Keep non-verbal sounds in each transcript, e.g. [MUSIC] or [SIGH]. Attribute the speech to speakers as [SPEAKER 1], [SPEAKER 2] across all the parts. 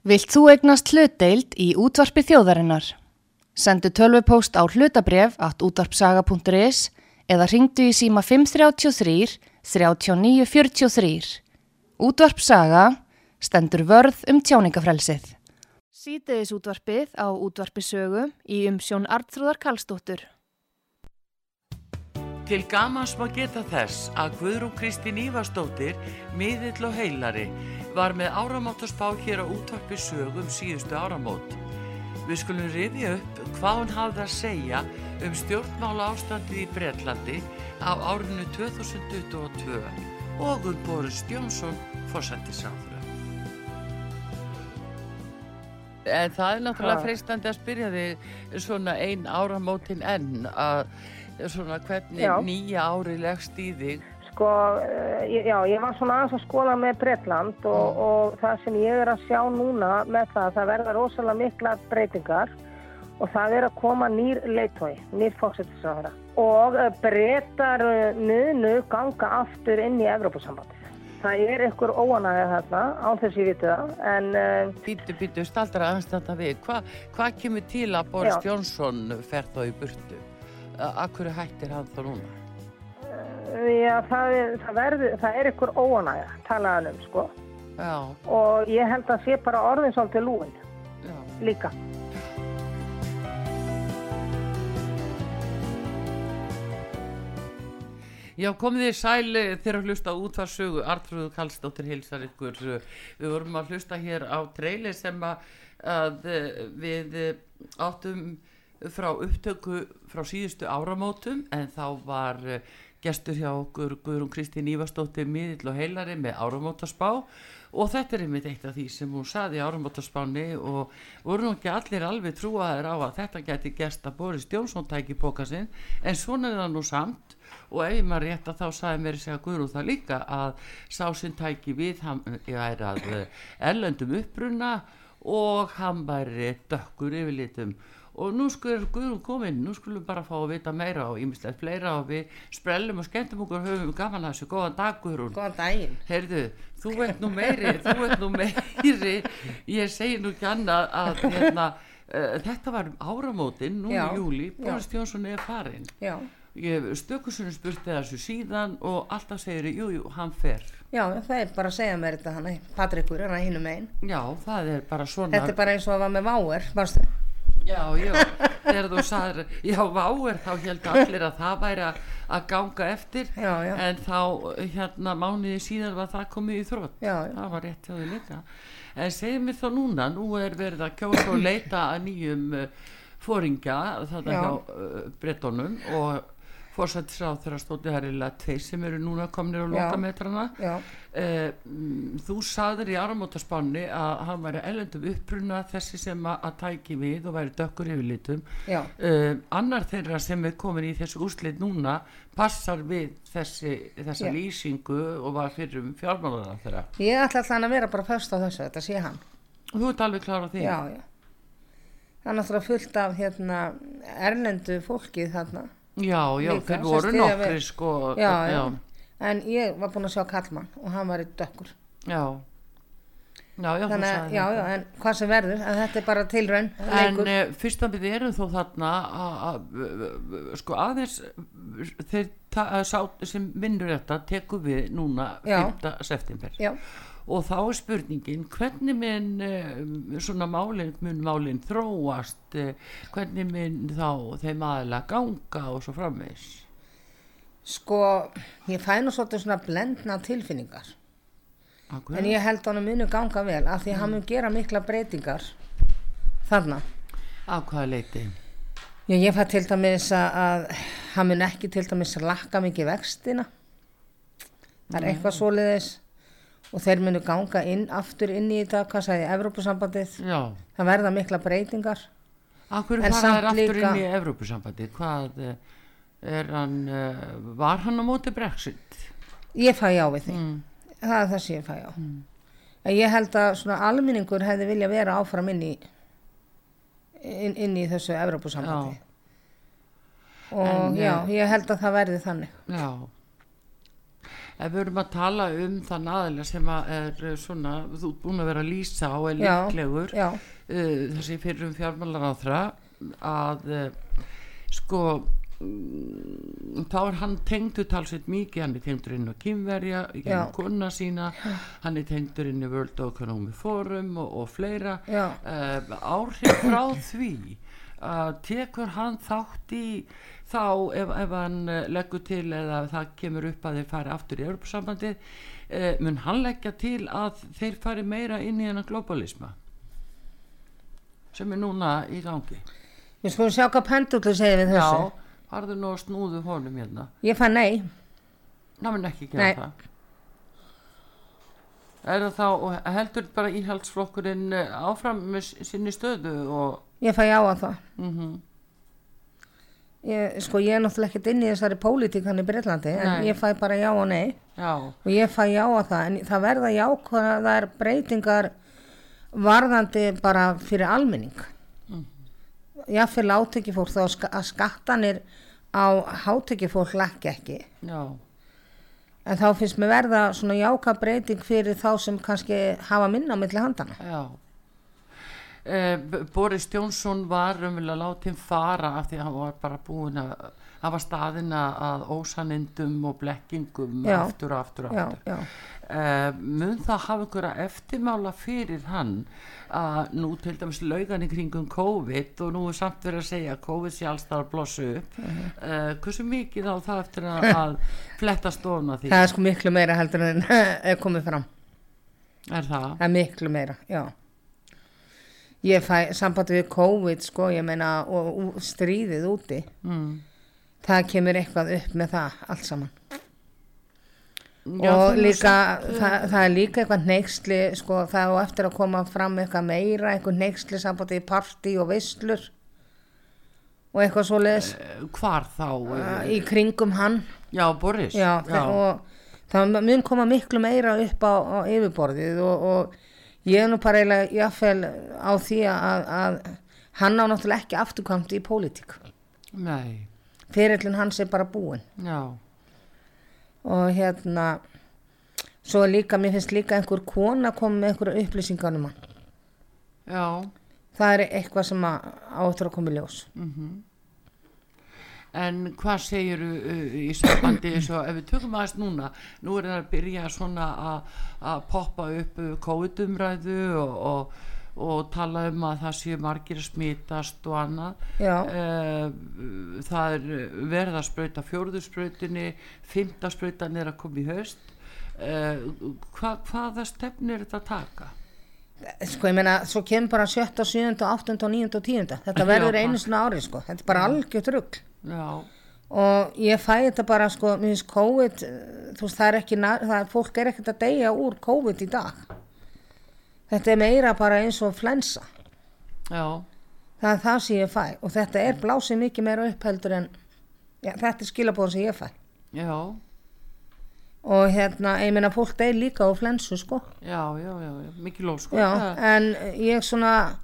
[SPEAKER 1] Vilt þú egnast hlutdeild í útvarpi þjóðarinnar? Sendu tölvupóst á hlutabref at útvarpsaga.is eða ringdu í síma 533 3943. Útvarpsaga stendur vörð um tjáningafrelsið. Sýteðis útvarpið á útvarpisögu í umsjón Artrúðar Kallstóttur.
[SPEAKER 2] Til gamans má geta þess að Guðrún Kristín Ívarsdóttir, miðill og heilari, var með áramótaspá hér á útvarpi sögum síðustu áramót. Við skulum rifja upp hvað hún hafði að segja um stjórnmála ástandið í Breitlandi á árinu 2022 og um Boris Jónsson fórsættisáðra. En það er náttúrulega freistandi að spyrja þig svona ein áramótin enn að svona hvernig
[SPEAKER 3] Já.
[SPEAKER 2] nýja ári leggst í þig.
[SPEAKER 3] Sko, eh, já, ég var svona aðeins að skóla með Bretland og, og það sem ég er að sjá núna með það, það verða rosalega mikla breytingar og það er að koma nýr leitói, nýr fóksættisráðara og uh, breytar uh, munu ganga aftur inn í Evrópusambandið. Það er ykkur óanægja þarna, án þess ég viti það, en
[SPEAKER 2] Býtu, býtu, staldra aðeins þetta við. Hva, hvað kemur til að Boris
[SPEAKER 3] Já.
[SPEAKER 2] Jónsson fer þá í burtu? A- Af hverju hættir hann þá núna?
[SPEAKER 3] Já, það, er, það, verður, það er ykkur óanægja, talaðan um, sko.
[SPEAKER 2] Já,
[SPEAKER 3] Og ég held að sé bara orðin svolítið lúin
[SPEAKER 2] já.
[SPEAKER 3] líka.
[SPEAKER 2] Já, komið þið sæli þegar að hlusta á útvarsögu Artrúðu Kallstóttir hilsar ykkur við vorum að hlusta hér á treyli sem að, að eh, við eh, áttum frá upptöku frá síðustu áramótum en þá var eh, gestur hjá okkur Guðrún Kristín Ívarsdóttir miðill og heilari með áramótaspá. Og þetta er einmitt eitt af því sem hún saði í áramótaspáni og voru nú ekki allir alveg trúaðir á að þetta geti gest að Boris Jónsson tæki póka sinn en svona er það nú samt. Og ef ég maður rétt að þá sagði mér segja Guðrún það líka að sá sinn tæki við hann er að eh, erlendum uppruna og hann væri dökkur yfirlitum og nú skulum Guðrún komin nú skulum bara fá að vita meira og ímislegt fleira og við sprellum og skemmtum okkur og höfum gaman að þessu, góðan dag Guðrún
[SPEAKER 4] Góðan daginn.
[SPEAKER 2] Heyrðu, þú ert nú meiri, þú ert nú meiri, ég segi nú ekki annað að hérna, uh, þetta var um áramótin, nú í júli. Boris Jónsson er farinn.
[SPEAKER 4] Já,
[SPEAKER 2] Ég hef stökusunum spurt þessu síðan og alltaf segir, jú, jú, hann fer.
[SPEAKER 4] já, það er bara að segja mér þetta hann, Patrikur, hann er hinum einn.
[SPEAKER 2] Já, það er bara svona.
[SPEAKER 4] Þetta er bara eins og að var með váer, varstu?
[SPEAKER 2] Já, já, þegar þú sagðir, já, váir, þá held allir að það væri að, ganga eftir,
[SPEAKER 4] Já, já.
[SPEAKER 2] en þá, hérna, mánuði síðan var það komið í þrótt.
[SPEAKER 4] Já, já.
[SPEAKER 2] Það var rétt hjá þau líka. En segið mér þá núna, nú er verið að kjósa og leita að nýjum uh, fóringja, þetta
[SPEAKER 4] Já.
[SPEAKER 2] hjá uh, brettonum og fórsættisráð þeirra stóti harilega tveir sem eru núna komnir á
[SPEAKER 4] Já.
[SPEAKER 2] lokametrana.
[SPEAKER 4] Já,
[SPEAKER 2] Uh, þú sagðir í áramótaspanni að hann væri ellendum uppruna þessi sem að, tæki við og væri dökkur yfirlitum uh, annar þeirra sem er komin í þessu úrslit núna passar við þessi, þessa lýsingu og var fyrir um fjármálaða þeirra
[SPEAKER 4] ég ætla alltaf að vera bara först á þessu, þetta sé hann.
[SPEAKER 2] og þú ert alveg klára á því
[SPEAKER 4] Já, já. Það er náttúrulega fullt af hérna erlendu fólkið þarna.
[SPEAKER 2] Já, já
[SPEAKER 4] Líka,
[SPEAKER 2] þeir voru nokkri
[SPEAKER 4] við-
[SPEAKER 2] sko
[SPEAKER 4] Já, já, En ég var búin að sjá Kallmann og hann var í dökkur.
[SPEAKER 2] já, já, já,
[SPEAKER 4] Þannig að, já, já, en hvað sem verður, en þetta er bara tilraun,
[SPEAKER 2] En
[SPEAKER 4] leikur.
[SPEAKER 2] uh, fyrst að við erum þó þarna að- sko aðeins þeir ta- að sá, sem vinnur þetta tekur við núna
[SPEAKER 4] Já.
[SPEAKER 2] 5. september
[SPEAKER 4] Já,
[SPEAKER 2] og þá er spurningin hvernig mun uh, svona málin, mun málin þróast uh, hvernig mun þá þeim aðeins ganga og svo framvegs
[SPEAKER 4] sko, ég fæ nú svolítið svona blendna tilfinningar.
[SPEAKER 2] Akkur,
[SPEAKER 4] En ég held að hann munu ganga vel af því að hann mun gera mikla breytingar þarna.
[SPEAKER 2] á hvaða leiti
[SPEAKER 4] Já, ég fæ til dæmis að, að hann mun ekki til dæmis lakka mikið vextina. Það er eitthvað svoleiðis og þeir munu ganga inn aftur inn í þetta, hvað sagði, Evrópusambandið.
[SPEAKER 2] já,
[SPEAKER 4] Það verða mikla breytingar.
[SPEAKER 2] akkur
[SPEAKER 4] samt
[SPEAKER 2] þær aftur
[SPEAKER 4] líka-
[SPEAKER 2] inn í Evrópusambandi hvað uh, er hann uh, var hann á móti Brexit
[SPEAKER 4] Ég fæ já við því.
[SPEAKER 2] mm.
[SPEAKER 4] Það er það sem ég fæ já. En ég held að svona alminningur hefði vilja vera áfram inn í, inn, inn í þessu Evrópusambandi. Og
[SPEAKER 2] En,
[SPEAKER 4] já,
[SPEAKER 2] eh,
[SPEAKER 4] ég held að það verði þannig.
[SPEAKER 2] Já. Ef við erum að tala um þann aðeila sem að er eh, svona, þú ert búin að vera að lýsa er
[SPEAKER 4] Já,
[SPEAKER 2] líklegur
[SPEAKER 4] já.
[SPEAKER 2] uh, þessi fyrrum fjármálar að uh, sko mm, þá er hann tengdur talsveit mikið, hann er tengdur inn á kynverja
[SPEAKER 4] Já.
[SPEAKER 2] gennum kona sína hann er tengdur inn í World Economic Forum og, og fleira
[SPEAKER 4] Já.
[SPEAKER 2] uh, áhrif frá því tekur hann þátt í þá ef, ef hann uh, leggur til eða það kemur upp að þeir fari aftur í Europasambandi uh, mun hann leggja til að þeir fari meira inn í hennar globalisma sem er núna í gangi
[SPEAKER 4] Við skulum sjá hvað pendullu segir við þessu.
[SPEAKER 2] já, farðu nú að snúðu honum hérna
[SPEAKER 4] Ég fann nei.
[SPEAKER 2] ná mun ekki gera
[SPEAKER 4] Nei.
[SPEAKER 2] það er það þá heldur bara íhaldsflokkurinn eh, áfram með sinni stöðu og
[SPEAKER 4] Ég fæ já á það.
[SPEAKER 2] mm
[SPEAKER 4] Ég, sko ég er náttúrulega ekkert inn í þessari pólitíkan í Breitlandi en
[SPEAKER 2] Nei.
[SPEAKER 4] ég fæ bara já og nei
[SPEAKER 2] já,
[SPEAKER 4] og ég fæ já á það en það verða jákvæðar breytingar varðandi bara fyrir almenning mm. jáfnvel átekifólk þá ska, að skattanir á hátekifólk lækki ekki
[SPEAKER 2] já
[SPEAKER 4] en þá finnst mér verða svona jákvæð breyting fyrir þá sem kannski hafa minna á milli handana
[SPEAKER 2] Já. Eh, B- Boris Jónsson var raunverulega látið fara af því að hann var bara búin að hafa staðina að ósanindum og blekkingum
[SPEAKER 4] Já.
[SPEAKER 2] aftur og aftur og
[SPEAKER 4] já,
[SPEAKER 2] aftur.
[SPEAKER 4] já,
[SPEAKER 2] Eh, mun það hafa einhverja eftirmála fyrir hann að nú til dæmis laugan í kringum COVID og nú er samt verið að segja að COVID sé alls þar að blossu upp
[SPEAKER 4] Mhm.
[SPEAKER 2] uh hversu mikið á það eftir að, [LAUGHS] að fletta stofna því
[SPEAKER 4] það er sko miklu meira heldur en er komið fram
[SPEAKER 2] er það?
[SPEAKER 4] Það er miklu meira, já. Ég fæ sambandi við COVID, sko, ég meina, og, og stríðið úti.
[SPEAKER 2] Mm.
[SPEAKER 4] Það kemur eitthvað upp með það allt saman.
[SPEAKER 2] Já,
[SPEAKER 4] og líka,
[SPEAKER 2] eh,
[SPEAKER 4] það, það er líka eitthvað neyksli, sko, það er á eftir að koma fram eitthvað meira, eitthvað neyksli sambandi í partí og veislur og eitthvað svoleiðis
[SPEAKER 2] eh, hvar þá?
[SPEAKER 4] uh, í kringum hann.
[SPEAKER 2] Já, Boris
[SPEAKER 4] Já, já. og það mun koma miklu meira upp á, á yfirborðið og, og ég er nú bara eiginlega jáfnvel á því að, að hann á náttúrulega ekki afturkvæmt í pólitík.
[SPEAKER 2] Nei,
[SPEAKER 4] Fyrirlin hans er bara búinn
[SPEAKER 2] já,
[SPEAKER 4] og hérna svo líka, mér finnst líka einhver kona koma með einhverju upplýsingar um hann.
[SPEAKER 2] já
[SPEAKER 4] Það er eitthvað sem að áttur að koma í ljós.
[SPEAKER 2] En hvað segir uh, í sambandi eins og ef við tökum aðeins núna, nú er það að byrja svona að- poppa upp uh, COVID-umræðu og, og, og tala um að það séu margir að smitast og annað. Uh, það er verið að sprauta fjórðusprautinni, fymtasprautan er að koma í haust. Uh, hva, hvaða stefni er þetta að taka?
[SPEAKER 4] Sko ég meina, svo kemur bara 7, 7, 8, 9 og 10. Þetta verður einu svona ári, sko. Þetta er bara algjört rugg. Og ég fæ þetta bara sko, mér finnst COVID eh, þú veist, það er ekki, það, er- fólk er ekkert að deyja úr COVID í dag. Þetta er meira bara eins og flensa.
[SPEAKER 2] Já,
[SPEAKER 4] það er það sem ég fæ. Og þetta er blásið mikið meira upp heldur en já, þetta er skilabóðan sem ég fæ.
[SPEAKER 2] Já,
[SPEAKER 4] og hérna, ég meina fólk deyr líka á flensu sko.
[SPEAKER 2] Já, já, já, mikið lóf sko.
[SPEAKER 4] já, en ég svona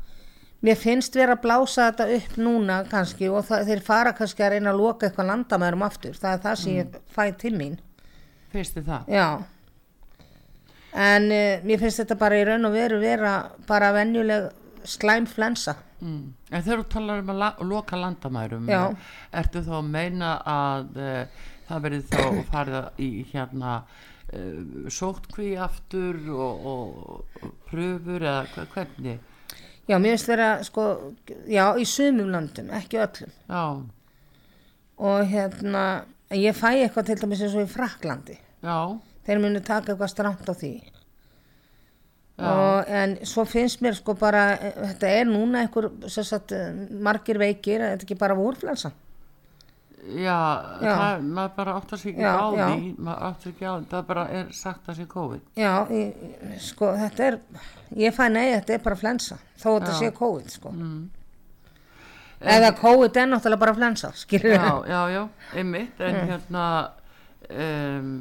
[SPEAKER 4] mér finnst vera að blása þetta upp núna kannski og það, þeir fara kannski að reyna að loka eitthvað landamærum aftur. Það er það sem ég fæ til mín.
[SPEAKER 2] Finnst þið það?
[SPEAKER 4] Já. En uh, mér finnst þetta bara í raun og veru vera bara venjuleg slæm flensa.
[SPEAKER 2] Mm. En þegar þú talar um að la loka landamærum ertu þá að meina að uh, það verið þá farið í hérna uh, sótkví aftur og, og, pröfur eða hvernig?
[SPEAKER 4] Já, mér finnst vera sko, já, í sumum löndum, ekki öllum.
[SPEAKER 2] Já,
[SPEAKER 4] og hérna, ég fæ eitthvað til dæmis eins og í Fraklandi
[SPEAKER 2] já,
[SPEAKER 4] þeir munu taka eitthvað stramt á því. Og, en svo finnst mér sko bara eh, þetta er núna einhver sagt, eh, margir veikir, þetta er ekki bara vúrflensa
[SPEAKER 2] já,
[SPEAKER 4] Já.
[SPEAKER 2] Það, maður bara áttar sig ekki
[SPEAKER 4] Já,
[SPEAKER 2] á
[SPEAKER 4] já.
[SPEAKER 2] því maður áttar ekki á því, það bara er sagt að sé COVID.
[SPEAKER 4] Já, ég, sko þetta er ég fæ nei, þetta er bara flensa þó þetta
[SPEAKER 2] Já.
[SPEAKER 4] sé COVID sko. Eða COVID er náttúrulega bara flensa skilur
[SPEAKER 2] já, já, já, einmitt en hérna um,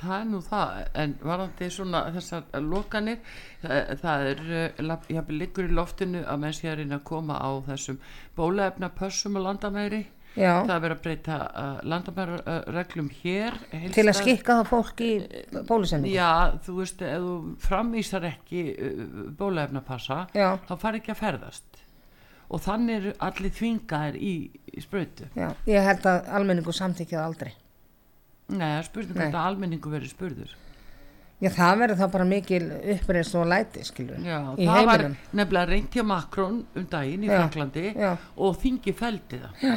[SPEAKER 2] það er nú það en varandi svona þessar lokanir það, það er ég hafði liggur í loftinu að menn sé að reyna að koma á þessum bólaefna pössum og landamæri
[SPEAKER 4] Já.
[SPEAKER 2] það er verið að breyta uh, landamærareglum hér
[SPEAKER 4] til að skikka það fólk í bólusendingu?
[SPEAKER 2] Já, þú veist, ef þú framvísar ekki uh, bólefnapassa
[SPEAKER 4] Já.
[SPEAKER 2] þá fari ekki að ferðast. Og þannig eru allir þvingaðir í, í sprautu.
[SPEAKER 4] Já, ég held að almenningu samþykja það aldrei.
[SPEAKER 2] Er spurning að almenningu verið spurður.
[SPEAKER 4] Já, það verður þá bara mikil uppreist og læti, skilur
[SPEAKER 2] Já,
[SPEAKER 4] í
[SPEAKER 2] það var
[SPEAKER 4] heiminum.
[SPEAKER 2] nefnilega reynt hjá Makrón um daginn í
[SPEAKER 4] Já,
[SPEAKER 2] Fraklandi
[SPEAKER 4] já.
[SPEAKER 2] og þingi feldi það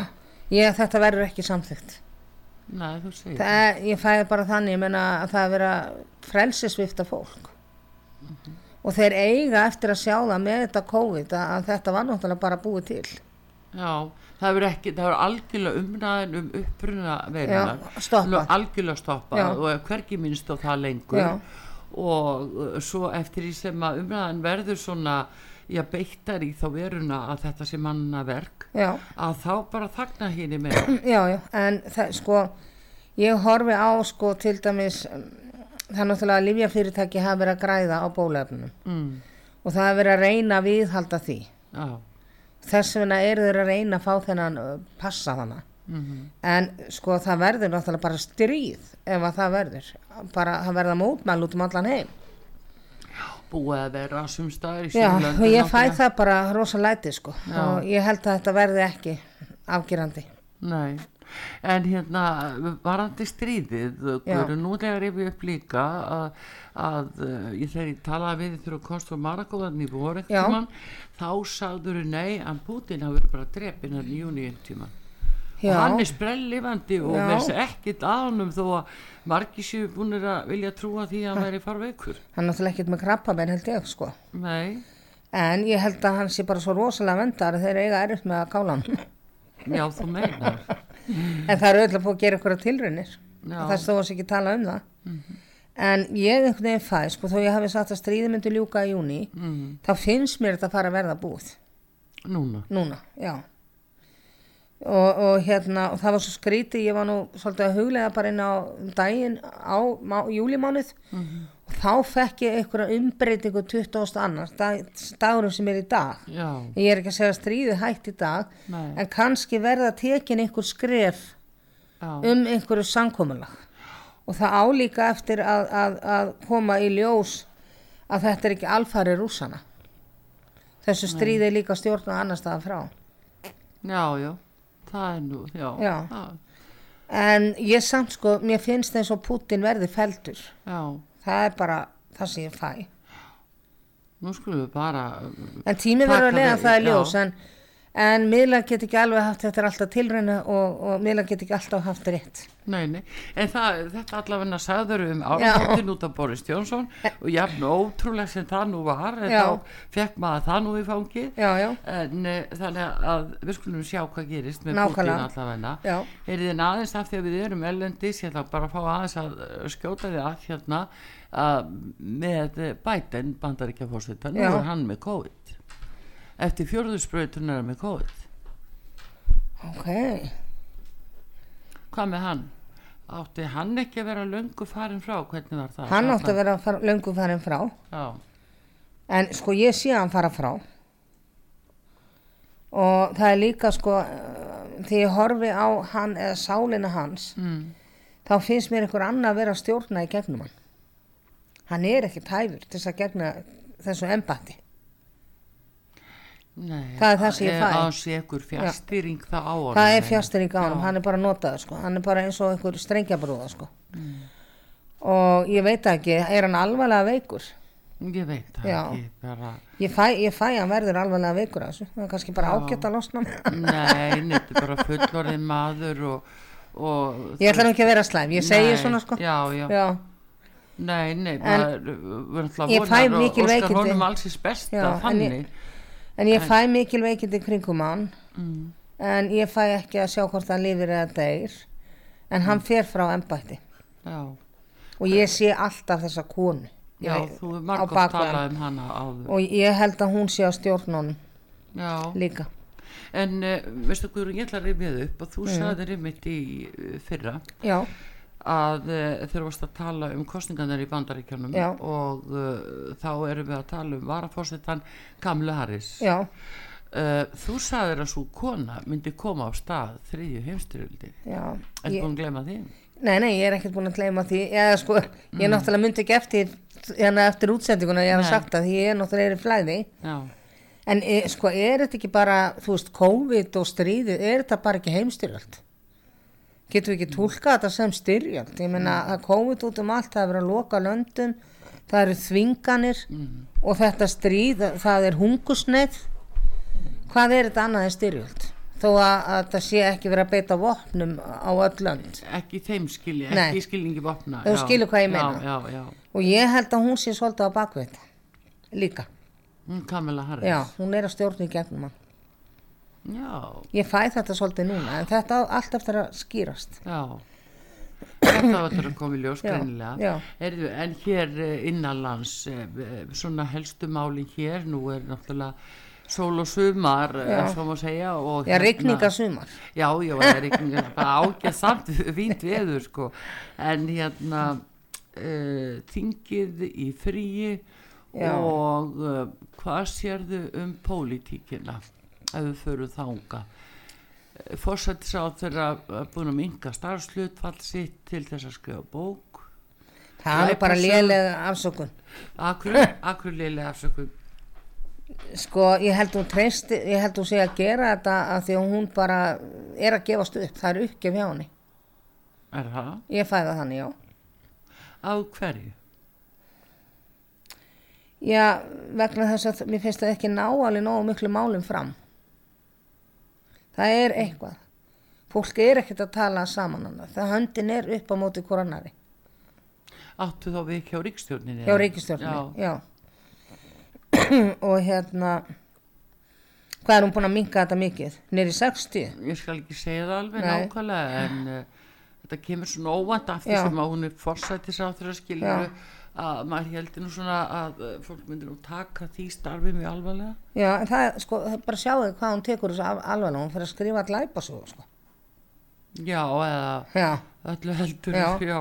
[SPEAKER 4] Ég, þetta verður ekki samþykt
[SPEAKER 2] Nei, þú segir
[SPEAKER 4] það, Ég fæði bara þannig, ég menna að það er verið að frelsisvifta fólk og þeir eiga eftir að sjá það með þetta COVID að, að þetta var náttúrulega bara búið til.
[SPEAKER 2] Já, það hefur ekki, það hefur algjörlega umræðin um uppruna veiruna
[SPEAKER 4] Já, stoppað.
[SPEAKER 2] algjörlega stoppað.
[SPEAKER 4] Já.
[SPEAKER 2] og er hvergi minnst á það lengur.
[SPEAKER 4] Já.
[SPEAKER 2] og svo eftir því sem að umræðin verður svona já, beittar í þá veruna að þetta sé manna verk
[SPEAKER 4] Já,
[SPEAKER 2] að þá bara þagna henni með [CLEARS THROAT]
[SPEAKER 4] já, já, en það, sko, ég horfi á, sko, til dæmis, um, það er náttúrulega að livjafyrirtæki hafa verið að græða á bólefnum
[SPEAKER 2] mm,
[SPEAKER 4] og það hafa verið að reyna að viðhalda því.
[SPEAKER 2] Já,
[SPEAKER 4] Þess vegna eru þeir að reyna að fá þennan uh, passa þannig.
[SPEAKER 2] mhm,
[SPEAKER 4] En sko það verður náttúrulega bara stríð ef að það verður. Bara það verða mótmæl út um allan heim.
[SPEAKER 2] Búið að vera sumstaðar í
[SPEAKER 4] Já,
[SPEAKER 2] Suðurlöndum
[SPEAKER 4] og ég fæ það bara rosa læti sko.
[SPEAKER 2] Já.
[SPEAKER 4] Og ég held að þetta verði ekki afgerandi.
[SPEAKER 2] Nei, en hérna varandi stríðið,
[SPEAKER 4] Já.
[SPEAKER 2] Guðrún, nú þegar ég við upp líka að, að uh, ég þegar ég talaði við þú komst frá Marakóðan í voru
[SPEAKER 4] Já.
[SPEAKER 2] tíman, þá sagður nei, að Putin hafi verið bara drepin hann í júni tíman.
[SPEAKER 4] Já,
[SPEAKER 2] Og hann er sprellifandi og þess ekkit að honum þó að margir séu búinir að vilja trúa því að hann væri farveikur.
[SPEAKER 4] hann er náttúrulega ekkert með krabba menn held ég sko.
[SPEAKER 2] Nei,
[SPEAKER 4] En ég held að hann sé bara svo rosalega vendar að þeir eiga erfitt með að kála hann.
[SPEAKER 2] já þú meinar.
[SPEAKER 4] en það eru öll að búið að gera ykkur tilraunir.
[SPEAKER 2] Já.
[SPEAKER 4] Þess þó að ekki tala um það. En ég einhvern veginn fæ, sko, þó ég hafi sagt að stríði myndi ljúka í júni,
[SPEAKER 2] Mm,
[SPEAKER 4] þá finnst mér þetta að fara að verða búið.
[SPEAKER 2] núna.
[SPEAKER 4] Núna. Og, og hérna, og það var svo skrítið, ég var nú svolítið að huglega bara inn á daginn á má, júlimánuð og þá fekk ég einhverja umbreytingu 20. annars, dag, dagurum sem er í dag.
[SPEAKER 2] Já,
[SPEAKER 4] Ég er ekki að segja að stríðið hætt í dag,
[SPEAKER 2] Nei.
[SPEAKER 4] en kannski verða tekin einhver skref
[SPEAKER 2] já,
[SPEAKER 4] um einhverju samkomulag. Og það álíka eftir að, að, að koma í ljós að þetta er ekki alfari rúsana. Þessu stríði er líka stjórn og annar staða frá.
[SPEAKER 2] já, já, það er nú, já.
[SPEAKER 4] Já. En ég samt sko, mér finnst eins og Putin verði feldur.
[SPEAKER 2] já.
[SPEAKER 4] Það er bara það sem ég fæ.
[SPEAKER 2] Nú skulum við bara,
[SPEAKER 4] En tími verður að lega það er ljós. En, en miðlar get ekki alveg haft, þetta er alltaf tilræna og, og miðlar get ekki alltaf haft rétt.
[SPEAKER 2] nei, nei, en það, þetta allavega sagður um áramótin út af Boris Jónsson og jafn ótrúlega sem það nú var, en
[SPEAKER 4] Já.
[SPEAKER 2] þá fekk maður það nú í fangið.
[SPEAKER 4] Já, já,
[SPEAKER 2] En uh, þannig að við skulum sjá hvað gerist með. Putin allavega.
[SPEAKER 4] já.
[SPEAKER 2] Er þið aðeins af því að við erum ellendis, ég ætla bara að fá aðeins að uh, skjóta því að hérna að með Biden bandaríkja fórseta, nú
[SPEAKER 4] Já.
[SPEAKER 2] er hann með COVID. Eftir fjörðursprautunar með COVID.
[SPEAKER 4] Ok.
[SPEAKER 2] Hvað með hann? Átti hann ekki að vera löngu farin frá? Hvernig var það?
[SPEAKER 4] Hann átti að vera far, löngu farin frá.
[SPEAKER 2] Já,
[SPEAKER 4] En sko ég sé hann fara frá. Og það er líka sko, uh, þegar ég horfi á hann eða sálina hans,
[SPEAKER 2] mm.
[SPEAKER 4] þá finnst mér einhver annað að vera að stjórna í gegnum hann. Hann er ekki tæfur til þess að gegna þessu embatti.
[SPEAKER 2] Nei,
[SPEAKER 4] Það er það sem ég fæ.
[SPEAKER 2] Að hann sé ykkur fjastýring það á hann.
[SPEAKER 4] Það er fjastering á hann, hann er bara notaður sko, hann er bara eins og einhver strengjabrúða sko. Og ég veit ekki, er hann alvarlega veikur?
[SPEAKER 2] Ég veit það
[SPEAKER 4] Já.
[SPEAKER 2] ekki, bara...
[SPEAKER 4] Ég fæ, ég fæ hann verður alvarlega veikur þessu, það er kannski bara ágætt að losna.
[SPEAKER 2] Nei, þetta er bara fullorðin maður og... og
[SPEAKER 4] Ég ætla nú ekki að vera slæm, ég segi
[SPEAKER 2] Nei,
[SPEAKER 4] svona sko.
[SPEAKER 2] Já, já,
[SPEAKER 4] Já,
[SPEAKER 2] nei, nei, það ætla
[SPEAKER 4] ég fæ
[SPEAKER 2] og
[SPEAKER 4] mikil veikindi.
[SPEAKER 2] honum alls í besta
[SPEAKER 4] Já, en
[SPEAKER 2] þannig.
[SPEAKER 4] En ég fæ mikil veikindi kringum hann,
[SPEAKER 2] Mm,
[SPEAKER 4] en ég fæ ekki að sjá hvort hann lifir eða deyr, en hann fer frá embætti
[SPEAKER 2] já,
[SPEAKER 4] og ég sé alltaf þessa konu.
[SPEAKER 2] já,
[SPEAKER 4] Ég-
[SPEAKER 2] þú er
[SPEAKER 4] á
[SPEAKER 2] margótt talað
[SPEAKER 4] hann.
[SPEAKER 2] um hana áður.
[SPEAKER 4] Og ég held að hún sé að honum
[SPEAKER 2] Já,
[SPEAKER 4] líka.
[SPEAKER 2] en uh, veistu Guðrún, ég ætla að rifja upp og þú
[SPEAKER 4] Mm.
[SPEAKER 2] sagðir einmitt í uh, fyrra
[SPEAKER 4] Já,
[SPEAKER 2] að uh, þeir varst að tala um kostningarnir í bandaríkjánum
[SPEAKER 4] Já.
[SPEAKER 2] og uh, þá erum við að tala um varafórsetan Kamlu Harris
[SPEAKER 4] já,
[SPEAKER 2] uh, þú sagðir að svo kona myndi koma á stað þriðju heimstyrjöldi
[SPEAKER 4] já.
[SPEAKER 2] er
[SPEAKER 4] Ég,
[SPEAKER 2] búin að glemma því
[SPEAKER 4] nei, nei, ég er ekkert búin að gleyma því eða sko,
[SPEAKER 2] Mm.
[SPEAKER 4] ég náttúrulega myndi ekki eftir hérna eftir útsendinguna, ég hef
[SPEAKER 2] Nei.
[SPEAKER 4] sagt að ég er náttúrulega er í flæði
[SPEAKER 2] já,
[SPEAKER 4] en sko, er þetta ekki bara þú veist, COVID og stríðið er þetta bara ekki heimstyrjöld getum við ekki tólkað þetta sem styrjöld? Ég meina
[SPEAKER 2] Mm.
[SPEAKER 4] að COVID út um allt það er verið að loka löndun það eru þvinganir
[SPEAKER 2] Mm.
[SPEAKER 4] og þetta stríð það er hungusneið hvað er þetta annað en styrjöld? Þó að, að það sé ekki verið að beita vopnum á öll lönd.
[SPEAKER 2] Ekki þeim skilji, ekki skilningi vopna
[SPEAKER 4] Þú
[SPEAKER 2] já,
[SPEAKER 4] skilur hvað ég
[SPEAKER 2] já,
[SPEAKER 4] meina.
[SPEAKER 2] já, já,
[SPEAKER 4] og ég held að hún sé svolítið á bakveit líka,
[SPEAKER 2] Kamila Harris.
[SPEAKER 4] Já, hún er að stjórna í gegnum hann
[SPEAKER 2] já,
[SPEAKER 4] ég fæ þetta svolítið núna en þetta á allt eftir að skýrast.
[SPEAKER 2] Já. þetta var þetta að koma í ljós
[SPEAKER 4] Já,
[SPEAKER 2] greinilega.
[SPEAKER 4] já.
[SPEAKER 2] Heyrðu, en hér eh, innanlands eh, svona helstu máli hér nú er náttúrulega sól og sumar eh, segja og
[SPEAKER 4] já, rigninga sumar
[SPEAKER 2] Já, já, er [LAUGHS] bara ágæð samt fínt veður sko. En hérna uh, þingið í fríi og uh, hvað sérðu um pólitíkina ef við förum þanga fórsættis á þeirra búin að minga starfslutfall sitt til þess að skrifa bók.
[SPEAKER 4] Það er bara lélega afsökun.
[SPEAKER 2] Akkur, akkur liðlega afsökum
[SPEAKER 4] sko, ég held hún treysti ég held hún sé að gera þetta af því að hún bara er að gefast upp. Það er uppgef hjá henni.
[SPEAKER 2] Er það?
[SPEAKER 4] ég fæ það þannig, já.
[SPEAKER 2] Af hverju?
[SPEAKER 4] já, vegna þess að mér finnst það ekki ná alveg nógu miklu málum fram það er eitthvað fólk er ekkert að tala saman hann það höndin er upp á móti koronari
[SPEAKER 2] Áttu þá við hjá ríkstjórninni?
[SPEAKER 4] hjá ríkistjórnum
[SPEAKER 2] Já,
[SPEAKER 4] já. [CLEARS THROAT] og hérna hvað er hún búin að minka þetta mikið nýri 60
[SPEAKER 2] ég skal ekki segja það alveg
[SPEAKER 4] Nei.
[SPEAKER 2] nákvæmlega en uh, þetta kemur svona óvænt af því
[SPEAKER 4] Já.
[SPEAKER 2] sem að hún er þeirra skilju
[SPEAKER 4] Já.
[SPEAKER 2] Að maður heldur nú svona að uh, fólk myndir nú taka því starfi mjög alvarlega
[SPEAKER 4] já, en það, er, sko, það er bara sjáðu hvað hún tekur þessu al- alvarlega, hún fyrir að skrifa glæpasögu sko.
[SPEAKER 2] já eða
[SPEAKER 4] já,
[SPEAKER 2] öllu heldur
[SPEAKER 4] Já.
[SPEAKER 2] já.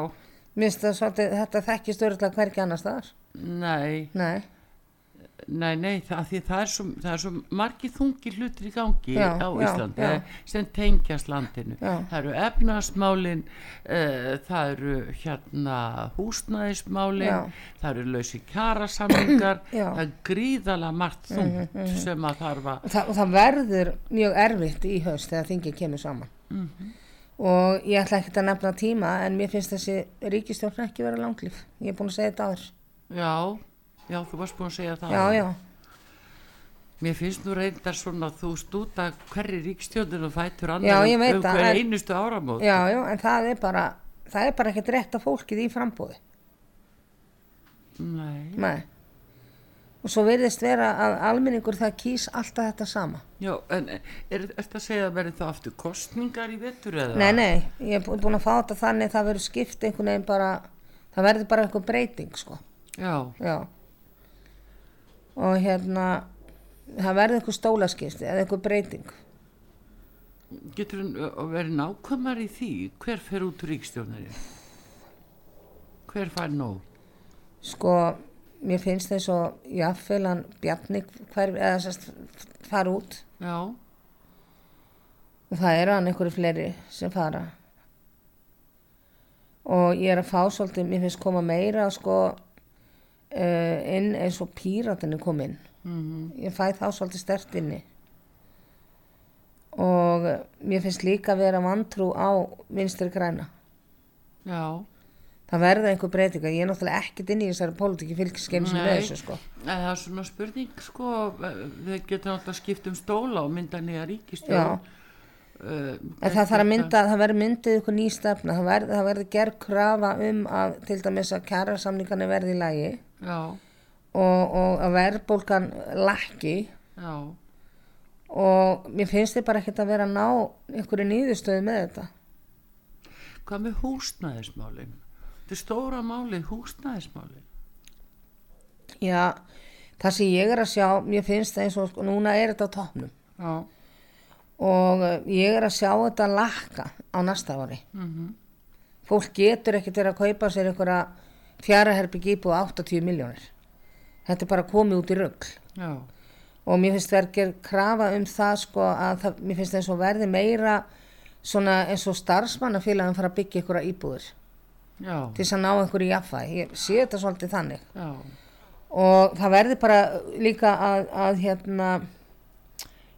[SPEAKER 4] minnst það svolítið þetta þekkist örgulega hvergi annars staðar
[SPEAKER 2] Nei,
[SPEAKER 4] nei,
[SPEAKER 2] nei, nei, það, því það er, svo, það er svo margi þungi hlutir í gangi
[SPEAKER 4] Já,
[SPEAKER 2] á
[SPEAKER 4] já,
[SPEAKER 2] Íslandi
[SPEAKER 4] já.
[SPEAKER 2] eh, sem tengjast landinu.
[SPEAKER 4] Já.
[SPEAKER 2] Það eru efnarsmálin, uh, það eru hérna húsnæðismálin,
[SPEAKER 4] Já.
[SPEAKER 2] það eru lausi kjarasamlingar,
[SPEAKER 4] Já.
[SPEAKER 2] Það er gríðalega margt þungt sem að þarf að,
[SPEAKER 4] og það, og það verður mjög erfitt í haust þegar þingið kemur saman
[SPEAKER 2] Mhm.
[SPEAKER 4] og ég ætla ekki að nefna tíma en mér finnst þessi ríkistjórn ekki vera langlýf ég er búin að segja þetta áður
[SPEAKER 2] já, já, þú varst búin að segja það.
[SPEAKER 4] já, já,
[SPEAKER 2] Mér finnst nú reyndar svona að þú stúta hverri ríkstjóðinu fætur annar
[SPEAKER 4] Já,
[SPEAKER 2] um
[SPEAKER 4] það,
[SPEAKER 2] hver
[SPEAKER 4] en-
[SPEAKER 2] einustu áramót.
[SPEAKER 4] já, já en það er bara það er bara ekkert rétt að fólkið í frambóði
[SPEAKER 2] Nei.
[SPEAKER 4] nei og svo verðist vera að almenningur það kýs alltaf þetta sama
[SPEAKER 2] Já, en er, er þetta að segja að verði það aftur kostningar í vettur eða?
[SPEAKER 4] nei, nei, ég er bú- búin að fá þetta þannig það verður skipt einhvern veginn bara það verður bara einhver breyting sko
[SPEAKER 2] Já,
[SPEAKER 4] já og hérna það verður einhver stólaskipt eða einhver breyting.
[SPEAKER 2] Getur hann að vera nákvæmar í því? Hver fer út úr ríkstjónari? Hver fær nóg?
[SPEAKER 4] sko, mér finnst þess að jáfnvel hann Bjarni hver, eða sérst fara út.
[SPEAKER 2] Já,
[SPEAKER 4] og það eru hann einhverju fleiri sem fara. Og ég er að fá svolítið, mér finnst koma meira sko uh, inn eins og píratinu kom inn
[SPEAKER 2] mhm,
[SPEAKER 4] ég fæ þá svolítið stert inni. Og eh, mér finnst líka vera vantrú á vinstri græna.
[SPEAKER 2] Já,
[SPEAKER 4] það verða einhver breytinga, ég er náttúrulega ekkert inn í þessari pólitíki fylgiskeim sem með þessu sko.
[SPEAKER 2] Það er svona spurning sko, þau getur náttúrulega skipt um stóla og mynda nýja
[SPEAKER 4] Já.
[SPEAKER 2] ríkistjón. Uh,
[SPEAKER 4] En það þarf að mynda, það verður myndið ykkur ný stefna, það verður, verður gerð krafa um að til dæmis að kjara samningarnir verði í lagi og, og að verðbólgan lækki
[SPEAKER 2] já,
[SPEAKER 4] og mér finnst þið bara ekkert að vera að ná einhverju nýðustöðu með þetta.
[SPEAKER 2] hvað með húsnæðismálin? Þetta er stóra málið, húsnæðismálin.
[SPEAKER 4] Já, það sem ég er að sjá, mér finnst það eins og sko, núna er þetta á toppnum
[SPEAKER 2] Já,
[SPEAKER 4] og eh, ég er að sjá þetta lakka á næsta ári.
[SPEAKER 2] mhm,
[SPEAKER 4] Fólk getur ekkert að kaupa sér einhverja fjaraherbyggi íbúð á 80 miljónir. Þetta er bara komið út í rögl.
[SPEAKER 2] já,
[SPEAKER 4] og mér finnst að gera krafa um það sko að það, mér finnst eins og verði meira svona eins og starfsmannafélagin fara að byggja ykkur íbúður
[SPEAKER 2] já,
[SPEAKER 4] til þess að ná einhverju jafnvægi, ég sé þetta svolítið þannig.
[SPEAKER 2] Já,
[SPEAKER 4] og það verði bara líka að, að hérna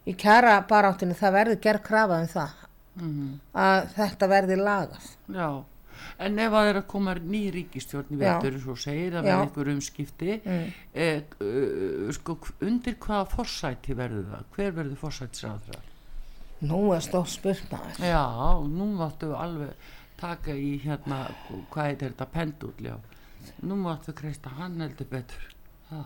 [SPEAKER 4] í kjara baráttinu það verði gerð krafa um það.
[SPEAKER 2] Mhm,
[SPEAKER 4] að þetta verði lagað.
[SPEAKER 2] Já. En ef að það er að koma ný ríkistjórn í vetur, svo segir að verða einhver umskipti,
[SPEAKER 4] Mm.
[SPEAKER 2] eh, uh, sko, undir hvaða forsæti verður það? Hver verður forsætisráðra?
[SPEAKER 4] nú er stór spurnaður
[SPEAKER 2] Já, nú máttu alveg taka í hérna, hvað heitir þetta, pendul, já. Nú máttu kreista hann heldur betur. Ha.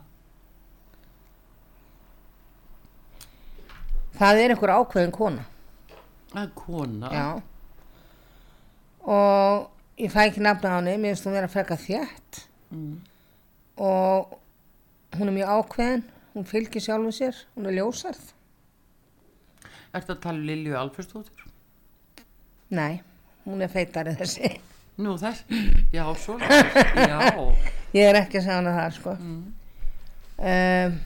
[SPEAKER 4] það er einhver ákveðin kona
[SPEAKER 2] Það er kona.
[SPEAKER 4] já og ég fæ ekki nafna á henni mér finnst hún vera frekar þjætt
[SPEAKER 2] Mm.
[SPEAKER 4] og hún er mjög ákveðin hún fylgir sjálfu sér, hún er ljósarð
[SPEAKER 2] Ertu að tala um Lilju Alferstóttur?
[SPEAKER 4] nei, hún er feitari þessi.
[SPEAKER 2] Nú þess, já, svo, [LAUGHS] já,
[SPEAKER 4] ég er ekki að segja hana það sko.
[SPEAKER 2] Mm.
[SPEAKER 4] um,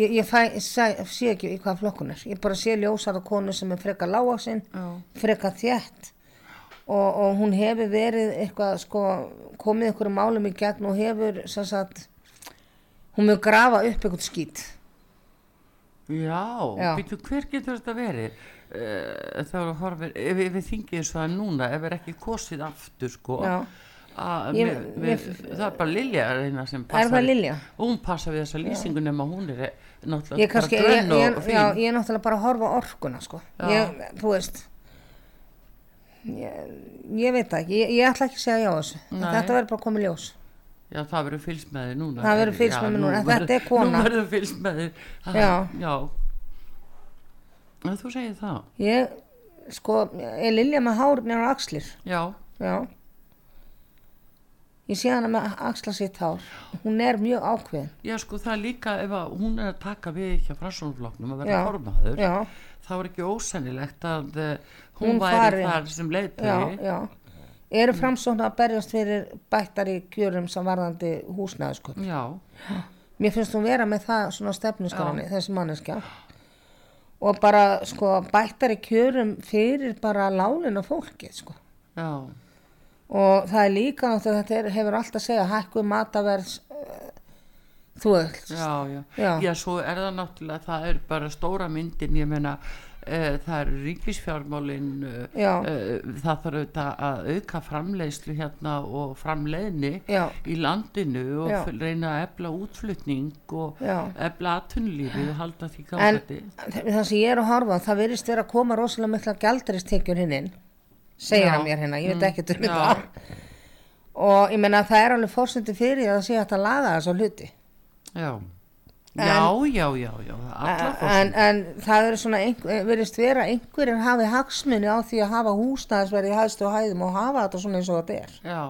[SPEAKER 4] ég, ég fæ, sé, sé ekki í hvað flokkun er. Ég bara sé ljósara konu sem er frekar lágaksinn
[SPEAKER 2] já,
[SPEAKER 4] frekar þjætt og, og hún hefur verið eitthvað sko komið einhverju málum í gegn og hefur sem sagt hún mun grafa upp eitthvað skýt
[SPEAKER 2] já, býtu, hver getur þetta verið? Uh, þá er að horfa, ef við, við þingið eins og það núna, ef er ekki kosið aftur, sko,
[SPEAKER 4] Já.
[SPEAKER 2] að
[SPEAKER 4] Ég-
[SPEAKER 2] við, við, það er bara Lilja sem
[SPEAKER 4] er
[SPEAKER 2] passar, og hún passa við þessa lýsingu nema hún er náttúrulega
[SPEAKER 4] Ég, kannski, ég, ég, er náttúrulega bara að horfa orkuna sko. Þú veist ég, ég veit ekki ég, ég ætla ekki að segja já þessu En þetta verður bara í ljós
[SPEAKER 2] Já, það verður fylgst með þið núna.
[SPEAKER 4] Það verður fylgst með
[SPEAKER 2] nú
[SPEAKER 4] núna, en þetta er kona.
[SPEAKER 2] Nú verður fylgst með þið.
[SPEAKER 4] Já.
[SPEAKER 2] Já. Já, þú segir það.
[SPEAKER 4] ég, sko, er Lilja með hár nefnir axlir
[SPEAKER 2] Já,
[SPEAKER 4] já ég sé hana með axla sitt hár hún er mjög ákveðin
[SPEAKER 2] já, sko það er líka ef að hún er að taka við ekki að frasónflokknum að vera
[SPEAKER 4] Já.
[SPEAKER 2] formaður,
[SPEAKER 4] já,
[SPEAKER 2] þá er ekki ósennilegt að uh, hún,
[SPEAKER 4] Hún
[SPEAKER 2] væri
[SPEAKER 4] fari.
[SPEAKER 2] þar sem leiðtögi.
[SPEAKER 4] já eru framsóknar að berjast fyrir bættari kjörum sem varðandi húsnæðisköp
[SPEAKER 2] Já,
[SPEAKER 4] mér finnst hún vera með það svona stefnuskarani þessi manneskja. Og bara sko bættari kjörum fyrir bara lálinu fólkið sko.
[SPEAKER 2] Já,
[SPEAKER 4] og það er líka þetta er, hefur alltaf að segja hækkuð mataverðs uh, þú veist
[SPEAKER 2] já, já.
[SPEAKER 4] Já.
[SPEAKER 2] Já, svo er það náttúrulega, það er bara stóra myndin, ég meina, uh, það er ríkisfjármálin,
[SPEAKER 4] Já.
[SPEAKER 2] uh, það þarf auðvitað að auka framleiðslu hérna og framleiðni í landinu og reyna að efla útflutning og
[SPEAKER 4] Já.
[SPEAKER 2] efla aðtunlífi og halda því
[SPEAKER 4] en
[SPEAKER 2] gangandi.
[SPEAKER 4] það sem ég er að horfa það virðist vera að koma rosalega mikla gjaldaristekjur hinn inn segir
[SPEAKER 2] Já.
[SPEAKER 4] hann mér hérna, ég veit
[SPEAKER 2] Mm,
[SPEAKER 4] ekki um þetta og ég menna að það er alveg fórstundi fyrir að það sé að laga þess á hluti
[SPEAKER 2] Já.
[SPEAKER 4] En-
[SPEAKER 2] já, já, já, já, allar
[SPEAKER 4] en,
[SPEAKER 2] fórsend.
[SPEAKER 4] en það er svona einhver, virðist vera einhverjir hafi hagsmunni á því að hafa húsnæðisverði í hæðstu hæðum og hafa þetta svona eins og þetta er
[SPEAKER 2] Já,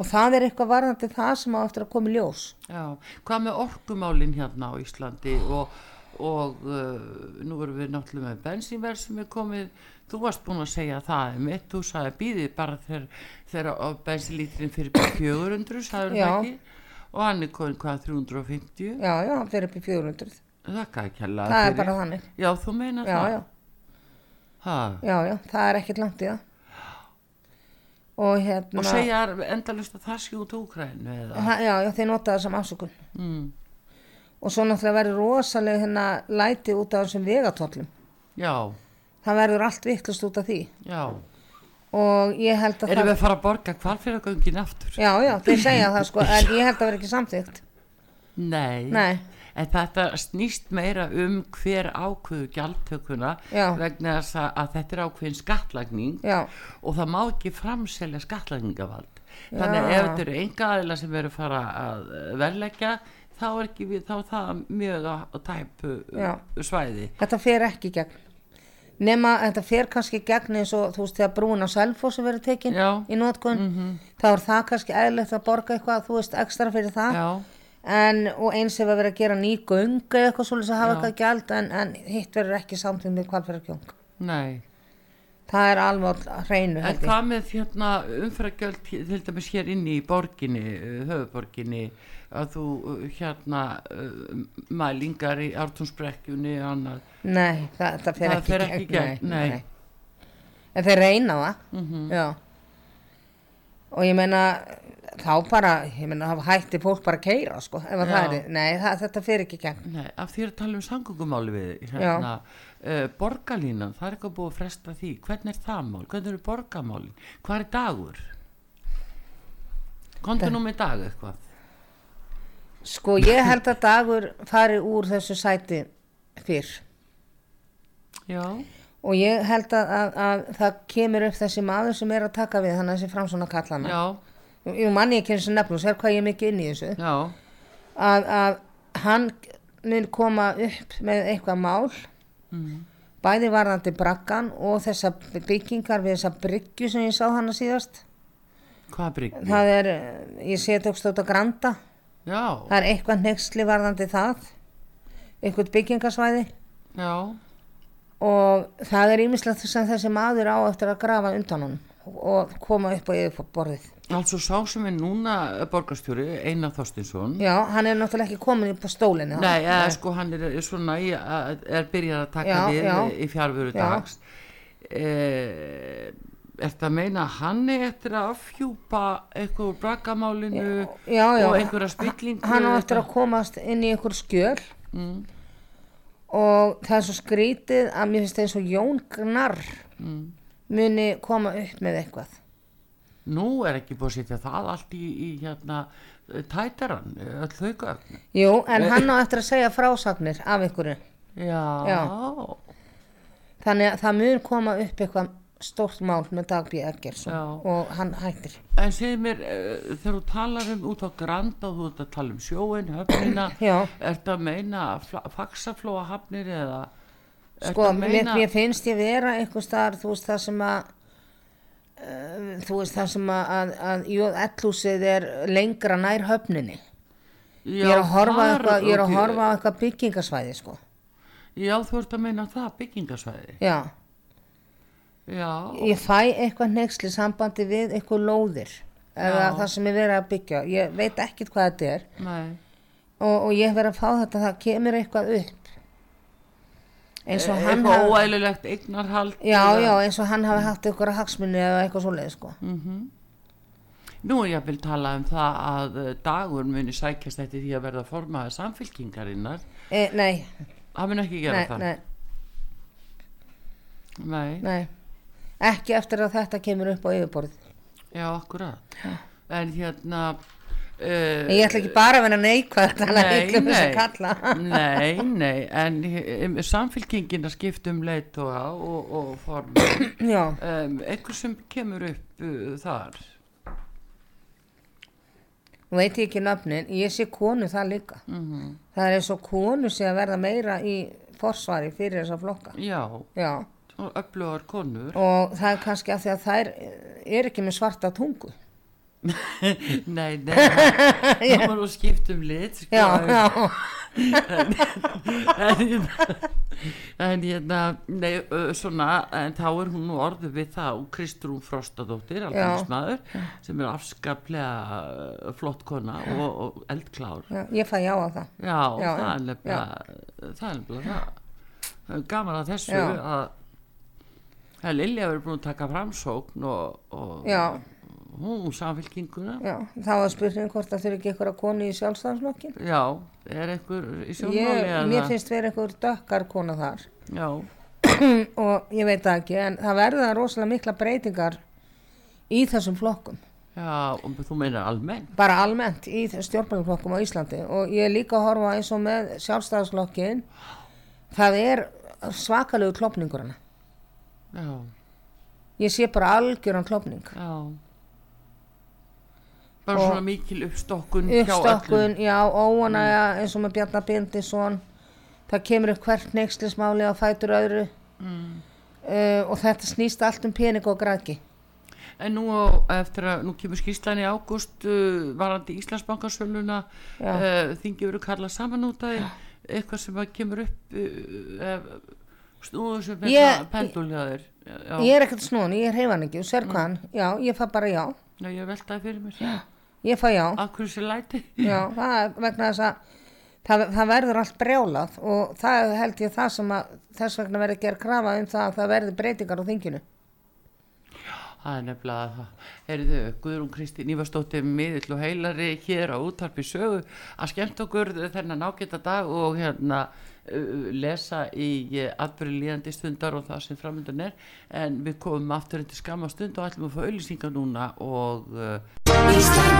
[SPEAKER 4] og það er eitthvað varðandi það sem á eftir að koma í ljós
[SPEAKER 2] já. Hvað með orkumálin hérna á Íslandi og, og uh, nú erum við náttúrulega með bensínverð sem er komið, þú varst búin að segja það um eitt, þú sagði býðið bara þegar, þegar bensínlítrin fyrir bara 400, sagður
[SPEAKER 4] Já.
[SPEAKER 2] það ekki og hann er komin hvað 350
[SPEAKER 4] já, já, hann fer upp í 400
[SPEAKER 2] þakka ekki hella
[SPEAKER 4] það er bara þannig.
[SPEAKER 2] Já, þú meina
[SPEAKER 4] já,
[SPEAKER 2] það?
[SPEAKER 4] já,
[SPEAKER 2] Ha.
[SPEAKER 4] já, já, það er ekkert langt í það. Og hérna
[SPEAKER 2] og segja endalust að það út úkrænu
[SPEAKER 4] já, já, þeir nota það sem afsökun.
[SPEAKER 2] Mm.
[SPEAKER 4] og svo náttúrulega verður rosalega hérna læti út af þessum vegatóllum
[SPEAKER 2] Já,
[SPEAKER 4] það verður allt vittlust út af því.
[SPEAKER 2] Já
[SPEAKER 4] og ég held að
[SPEAKER 2] Erum
[SPEAKER 4] það
[SPEAKER 2] við að fara að borga hvalfyrragöngin aftur?
[SPEAKER 4] já, já, þeir segja það sko en ég held að vera ekki samþygt
[SPEAKER 2] Nei.
[SPEAKER 4] nei,
[SPEAKER 2] En þetta snýst meira um hver ákveðu gjaldtökuna
[SPEAKER 4] Já.
[SPEAKER 2] vegna þess að, að þetta er ákveðin skattlagning
[SPEAKER 4] já,
[SPEAKER 2] og það má ekki framselja skattlagningavald. Þannig að ef þetta eru enga aðila sem eru að fara að verðleggja þá er ekki við, þá það mjög að, að tæpu
[SPEAKER 4] Já.
[SPEAKER 2] svæði.
[SPEAKER 4] þetta fer ekki gegn nema þetta fer kannski gegn eins og þú veist þegar brúin á Selfossi verður tekin
[SPEAKER 2] Já.
[SPEAKER 4] í nótkun þá er það kannski eðlilegt að borga eitthvað þú veist ekstra fyrir það en, og eins ef að vera að gera ný göng eða eitthvað svolítið að hafa
[SPEAKER 2] Já.
[SPEAKER 4] eitthvað gjald en, en hitt verður ekki samtum með kvalfæra kjóng
[SPEAKER 2] nei.
[SPEAKER 4] Það er alveg hreinu
[SPEAKER 2] En hvað með hérna umfæragjöld til dæmis hér inni í borginni, uh, höfuborginni, að þú uh, hérna uh, mælingar í ártúnsbrekkjunni.
[SPEAKER 4] Nei, það, það fer ekki
[SPEAKER 2] ekki gegn, nei.
[SPEAKER 4] En þeir reyna það,
[SPEAKER 2] Mm
[SPEAKER 4] já. Og ég meina, þá bara, ég meina, það hætti fólk bara að keira, sko, ef að það er, nei, það, þetta fer ekki gegn.
[SPEAKER 2] Nei, af því að tala um sangungumáli við hérna, uh, borgarlínan, það er eitthvað búið að fresta því. Hvernig er það mál? Hvernig eru borgarmálin? Hvað er dagur? Kontu nú með dag eitthvað?
[SPEAKER 4] Sko, ég held að dagur fari úr þessu sæti fyrr.
[SPEAKER 2] Já,
[SPEAKER 4] Og ég held að, að, að það kemur upp þessi maður sem er að taka við, þannig að þessi framsóna kallana.
[SPEAKER 2] já,
[SPEAKER 4] Ég manni ekki eins og nefnum, sér hvað ég er mikið inn í þessu. að, að hann mun koma upp með eitthvað mál
[SPEAKER 2] mm.
[SPEAKER 4] bæði varðandi braggan og þessa byggingar við þessa bryggju sem ég sá hana síðast.
[SPEAKER 2] Hvað bryggju?
[SPEAKER 4] það er, ég sé þetta á Granda.
[SPEAKER 2] Já,
[SPEAKER 4] það er eitthvað nexli varðandi það eitthvað byggingasvæði.
[SPEAKER 2] Já,
[SPEAKER 4] og það er ímislegt sem þessi maður á eftir að grafa undan honum og koma upp á yfirborðið
[SPEAKER 2] altså sá sem er núna borgarstjóri, Einar Þorstinsson.
[SPEAKER 4] já, hann er náttúrulega ekki komin upp á stólinu
[SPEAKER 2] Nei, eða sko hann er svona í, er byrjað að taka
[SPEAKER 4] Já,
[SPEAKER 2] við
[SPEAKER 4] já.
[SPEAKER 2] í fjárveru
[SPEAKER 4] Já.
[SPEAKER 2] dags eh, Ertu að meina að hann er eftir að afhjúpa eitthvað úr braggamálinu
[SPEAKER 4] já,
[SPEAKER 2] og einhverja spillingu
[SPEAKER 4] hann á eftir að komast inn í einhver skjöl
[SPEAKER 2] mm,
[SPEAKER 4] og það er svo skrítið að mér finnst eins og Jón Gnarr
[SPEAKER 2] mm.
[SPEAKER 4] Muni koma upp með eitthvað
[SPEAKER 2] Nú er ekki búið að setja það allt í, í hérna tætaran, öll þau
[SPEAKER 4] Jú, en hann á eftir að segja frásagnir af einhverju
[SPEAKER 2] Já,
[SPEAKER 4] Já. þannig að það mun koma upp eitthvað stórt mál með Dag B. Eggersson og hann hættir
[SPEAKER 2] En segð mér, uh, þegar þú talar um út á Granda og þú ert að tala um sjóin, höfnina,
[SPEAKER 4] Já.
[SPEAKER 2] ertu að meina faxaflóa hafnir eða
[SPEAKER 4] sko, mér, mér finnst ég vera eitthvað staðar, þú veist það sem að uh, þú veist það sem að, að, að J.L.húsið er lengra nær höfninni.
[SPEAKER 2] Já,
[SPEAKER 4] ég er að horfa, eitthvað, ég er að horfa á eitthvað byggingasvæði sko.
[SPEAKER 2] Já, þú ert að meina það, byggingasvæði.
[SPEAKER 4] já,
[SPEAKER 2] Já,
[SPEAKER 4] ég fæ eitthvað nexli sambandi við eitthvað lóðir eða það sem er verið að byggja. Ég veit ekkit hvað þetta er. Og, og ég verið að fá þetta það kemur eitthvað upp eins og hann
[SPEAKER 2] Eh, eitthvað
[SPEAKER 4] hafi,
[SPEAKER 2] óæðilegt eignarhald.
[SPEAKER 4] já,
[SPEAKER 2] eða-
[SPEAKER 4] já, eins og hann hafi haft eitthvað hagsmunni eða eitthvað svoleið sko.
[SPEAKER 2] Mhm. Nú er ég að vil tala um það að eh, dagur muni sækjast eftir því að verða formaður samfylkingarinnar.
[SPEAKER 4] e, nei,
[SPEAKER 2] Það mun ekki gera
[SPEAKER 4] nei,
[SPEAKER 2] það.
[SPEAKER 4] nei,
[SPEAKER 2] nei.
[SPEAKER 4] nei ekki eftir að þetta kemur upp á yfirborð
[SPEAKER 2] Já, akkurat. En hérna... Uh,
[SPEAKER 4] ég ætla ekki bara að vera neikvæð að
[SPEAKER 2] Nei,
[SPEAKER 4] að
[SPEAKER 2] nei.
[SPEAKER 4] kalla.
[SPEAKER 2] Nei, nei, en um, samfélkingin að skipta um leitóa og, og form. Um, einhver sem kemur upp uh, þar.
[SPEAKER 4] Veit ég ekki nöfnin ég sé konu það líka.
[SPEAKER 2] Mm
[SPEAKER 4] það er og konu sé að verða meira í forsvari fyrir þessa flokka.
[SPEAKER 2] Já,
[SPEAKER 4] já,
[SPEAKER 2] og öflugar konur.
[SPEAKER 4] Og það er kannski því að þær er ekki með svarta tungu
[SPEAKER 2] nei, nei það var að skipta um lit sko,
[SPEAKER 4] já,
[SPEAKER 2] en,
[SPEAKER 4] já, [LAUGHS]
[SPEAKER 2] en, en hérna nei, svona, en þá er hún orðið við og Kristrún Frostadóttir alþingismadur, sem er afskaplega flott kona og, og eldklár.
[SPEAKER 4] Já, ég fæ já á það.
[SPEAKER 2] Já,
[SPEAKER 4] Já,
[SPEAKER 2] það er nefnilega það er nefnilega það. Gaman að þessu að Lilja verið búin að taka framsókn og, og
[SPEAKER 4] Já.
[SPEAKER 2] Hún samfélkinguna
[SPEAKER 4] já, þá var spurning hvort það þurfi ekki eitthvað konu í sjálfstæðansflokkin
[SPEAKER 2] Já, er einhver í
[SPEAKER 4] ég,
[SPEAKER 2] sjónmáli
[SPEAKER 4] mér finnst verið eitthvað dökkar kona þar.
[SPEAKER 2] Já, [CLEARS THROAT]
[SPEAKER 4] og ég veit ekki en það verða rosalega mikla breytingar í þessum flokkum.
[SPEAKER 2] Já, og þú meinar almenn
[SPEAKER 4] bara almennt í stjórnmæluflokkum á Íslandi. Og ég er líka að horfa eins og með sjálfstæðansflokkin það er svakalegu klopningur hana
[SPEAKER 2] Já,
[SPEAKER 4] ég sé bara algjöran klopning
[SPEAKER 2] já Bara
[SPEAKER 4] Og-
[SPEAKER 2] svona mikil uppstokkun
[SPEAKER 4] uppstokkun, já, óanæja eins og með Bjarnar Bindisson það kemur upp hvert neykslismáli á fætur öðru.
[SPEAKER 2] Mm.
[SPEAKER 4] uh, og þetta snýst allt um pening og græki
[SPEAKER 2] En nú á, eftir að nú kemur skýrslan í ágúst uh, varandi Íslandsbankasöluna.
[SPEAKER 4] Já.
[SPEAKER 2] uh, þingi verið kallað saman út af því, eitthvað sem kemur upp uh, snúðu sem penduljaður já,
[SPEAKER 4] Ég er ekkert snúin, ég er heifan ekki. Og sér hvað hann, já, ég fæ bara já.
[SPEAKER 2] Já, ég veltaði fyrir mér
[SPEAKER 4] ég fæ já,
[SPEAKER 2] sér læti?
[SPEAKER 4] Já, það er vegna þess að það, það verður allt brjálað og það held ég það sem að þess vegna verður gerð krafa um það að það verður breytingar á þinginu.
[SPEAKER 2] Það er nefnilega það. Heyrðu, Guðrún Kristín Ívarsdóttir miðill og heilari hér á útarpi sögu að skemmt okkur þennan ágæta dag og hérna uh, lesa í uh, atbyrði líðandi stundar og það sem framöndan er. En við komum aftur til skamma stund og ætlum að fá auðlýsingar núna og uh,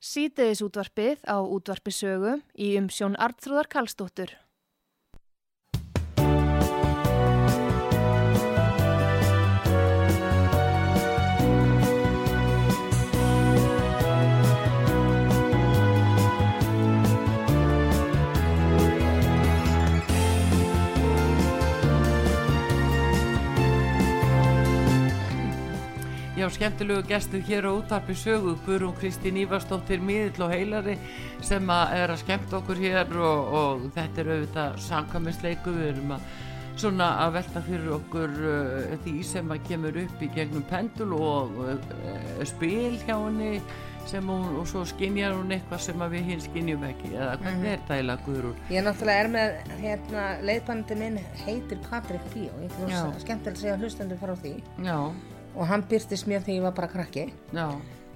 [SPEAKER 1] Sýteðis útvarpið á útvarpisögu í umsjón Artrúðar Karlsdóttur.
[SPEAKER 2] Já, skemmtilegu gestur hér á útarpi sögu, Guðrún Kristín Ívarsdóttir miðill og heilari sem að er að skemmt okkur hér og, og þetta er auðvitað samkvæmisleiku, við erum að svona að velta fyrir okkur uh, því sem að kemur upp í gegnum pendul og uh, spil hjá henni sem hún, og svo skinjar hún eitthvað sem við hinn skinjum ekki, eða hvernig er þetta eiginlega Guðrún?
[SPEAKER 4] Ég náttúrulega er með hérna, leiðbandi minn heitir Patrik Píó, ég
[SPEAKER 2] Já.
[SPEAKER 4] finnst skemmtilegt að segja hlustendur frá því.
[SPEAKER 2] Já,
[SPEAKER 4] og hann byrtist mér þegar ég var bara krakki.
[SPEAKER 2] Já,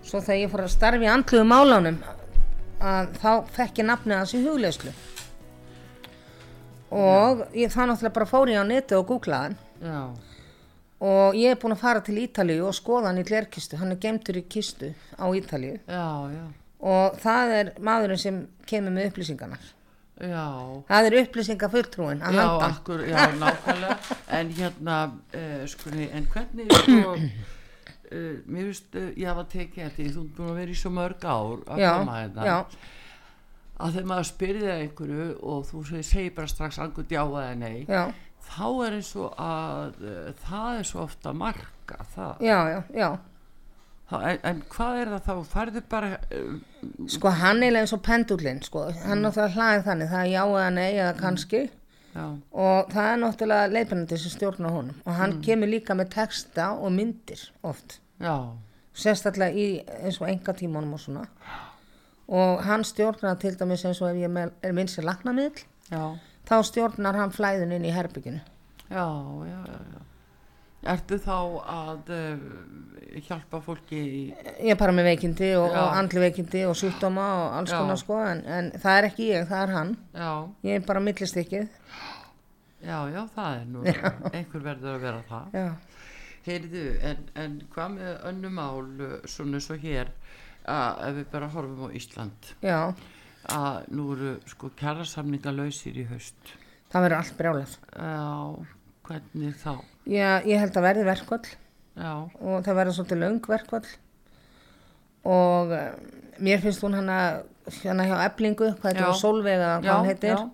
[SPEAKER 4] svo þegar ég fór að starfi andluðu málánum að þá fekk ég nafnið hans í hugleyslu og ég þá náttúrulega bara fór ég á neti og googlaðan
[SPEAKER 2] já,
[SPEAKER 4] og ég er búin að fara til Ítalíu og skoða hann í glerkistu, hann er gemtur í kistu á Ítalíu.
[SPEAKER 2] Já, já,
[SPEAKER 4] og það er maðurinn sem kemur með upplýsingarnar
[SPEAKER 2] já.
[SPEAKER 4] það er upplýsingar fulltrúin að
[SPEAKER 2] Já,
[SPEAKER 4] halda.
[SPEAKER 2] akkur, já, nákvæmlega. [LAUGHS] En hérna, uh, skurni en hvernig sko, uh, mér finnst, uh, ég hafa tekið því, þú ert búin að vera í svo mörg ár að koma hérna.
[SPEAKER 4] já,
[SPEAKER 2] að þegar maður spyrir þig einhverju og þú segir, segir bara strax angur já eða nei
[SPEAKER 4] já,
[SPEAKER 2] þá er eins og að það er svo ofta marka það,
[SPEAKER 4] já, já, já.
[SPEAKER 2] En, en hvað er það þá, færðu bara uh,
[SPEAKER 4] sko hann er eins og pendullin sko. hann
[SPEAKER 2] Mm.
[SPEAKER 4] náttúrulega hlaðið þannig. Það er já eða nei eða kannski.
[SPEAKER 2] Já,
[SPEAKER 4] og það er náttúrulega leiðbænandi sem stjórna honum. Og
[SPEAKER 2] Mm.
[SPEAKER 4] hann kemur líka með texta og myndir oft.
[SPEAKER 2] Já,
[SPEAKER 4] sérstaklega í eins og enga tímanum og svona. Og hann stjórnar til dæmis eins og ef ég er minn sér lagnamiðl
[SPEAKER 2] já.
[SPEAKER 4] þá stjórnar hann flæðun inn í herbygginu
[SPEAKER 2] Já, já, já, já. Ertu þá að uh, hjálpa fólki í...
[SPEAKER 4] ég bara með veikindi og,
[SPEAKER 2] Já.
[SPEAKER 4] og andli veikindi og sjúkdóma og alls
[SPEAKER 2] Já.
[SPEAKER 4] konar sko en, en það er ekki ég, það er hann
[SPEAKER 2] Já,
[SPEAKER 4] ég er bara millistykkið
[SPEAKER 2] já, já, það er nú, einhver verður að vera það.
[SPEAKER 4] já,
[SPEAKER 2] Heyrðu, en, en hvað með önnum mál, uh, svona svo hér, að ef við bara horfum á Ísland,
[SPEAKER 4] já,
[SPEAKER 2] að nú eru sko kjærasamninga lausir í haust.
[SPEAKER 4] það verður allt brjálað
[SPEAKER 2] Já, hvernig þá?
[SPEAKER 4] Já, ég held að verði verkvall
[SPEAKER 2] Já,
[SPEAKER 4] og það verður svolítið löng verkvall og uh, mér finnst hún hana, hana hjá eblingu, hvað
[SPEAKER 2] Já.
[SPEAKER 4] þetta var Solveig eða hvað hann heitir.
[SPEAKER 2] já,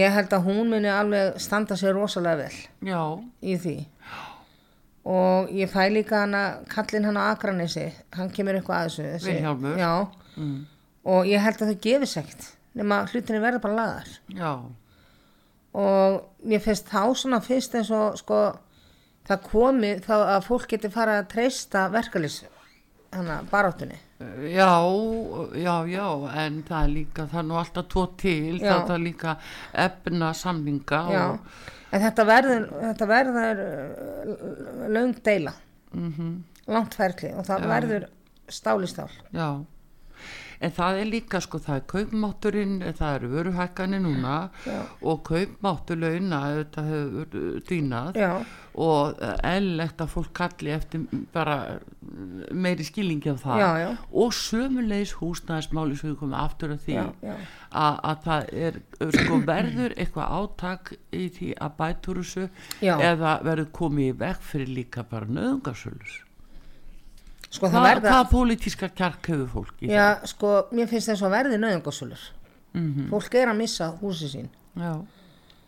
[SPEAKER 4] ég held að hún muni alveg standa sér rosalega vel
[SPEAKER 2] já,
[SPEAKER 4] í því. Og ég fæ líka hana kallinn hann á Akranesi. Hann kemur eitthvað að þessu þessi-
[SPEAKER 2] mm,
[SPEAKER 4] og ég held að þau gefið segt nema hlutinni verður bara lagaðar
[SPEAKER 2] já,
[SPEAKER 4] og mér finnst þá svona fyrst eins og sko það komi þá að fólk geti fara að treysta verkalýs hana baráttunni.
[SPEAKER 2] Já, já, já, en það er líka, það er nú alltaf tvo til,
[SPEAKER 4] Já.
[SPEAKER 2] það er líka efna samninga
[SPEAKER 4] já,
[SPEAKER 2] og,
[SPEAKER 4] en þetta verður þetta verður uh, löng deila.
[SPEAKER 2] Mm
[SPEAKER 4] langt ferli og það verður stál í stál.
[SPEAKER 2] Já, en það er líka, sko, það er kaupmátturinn, það eru vöruhækkanir núna
[SPEAKER 4] Já.
[SPEAKER 2] og kaupmáttur launa, þetta hefur uh, dýnað.
[SPEAKER 4] Já,
[SPEAKER 2] og ellegt að fólk kalli eftir bara uh, meiri skilningi af það.
[SPEAKER 4] Já,
[SPEAKER 2] og sömulegis húsnæðismáli sem við komum aftur að því að, að það er sko, verður eitthvað átak í því að bætur þessu eða verður komið í veg fyrir líka bara nöðungarsölus
[SPEAKER 4] sko það
[SPEAKER 2] Hva,
[SPEAKER 4] verða
[SPEAKER 2] Hvaða pólitíska kjark hefur fólk í
[SPEAKER 4] já, sko, mér finnst þess að verði nöðungosölur
[SPEAKER 2] Mhm.
[SPEAKER 4] fólk er að missa húsi sín.
[SPEAKER 2] Já,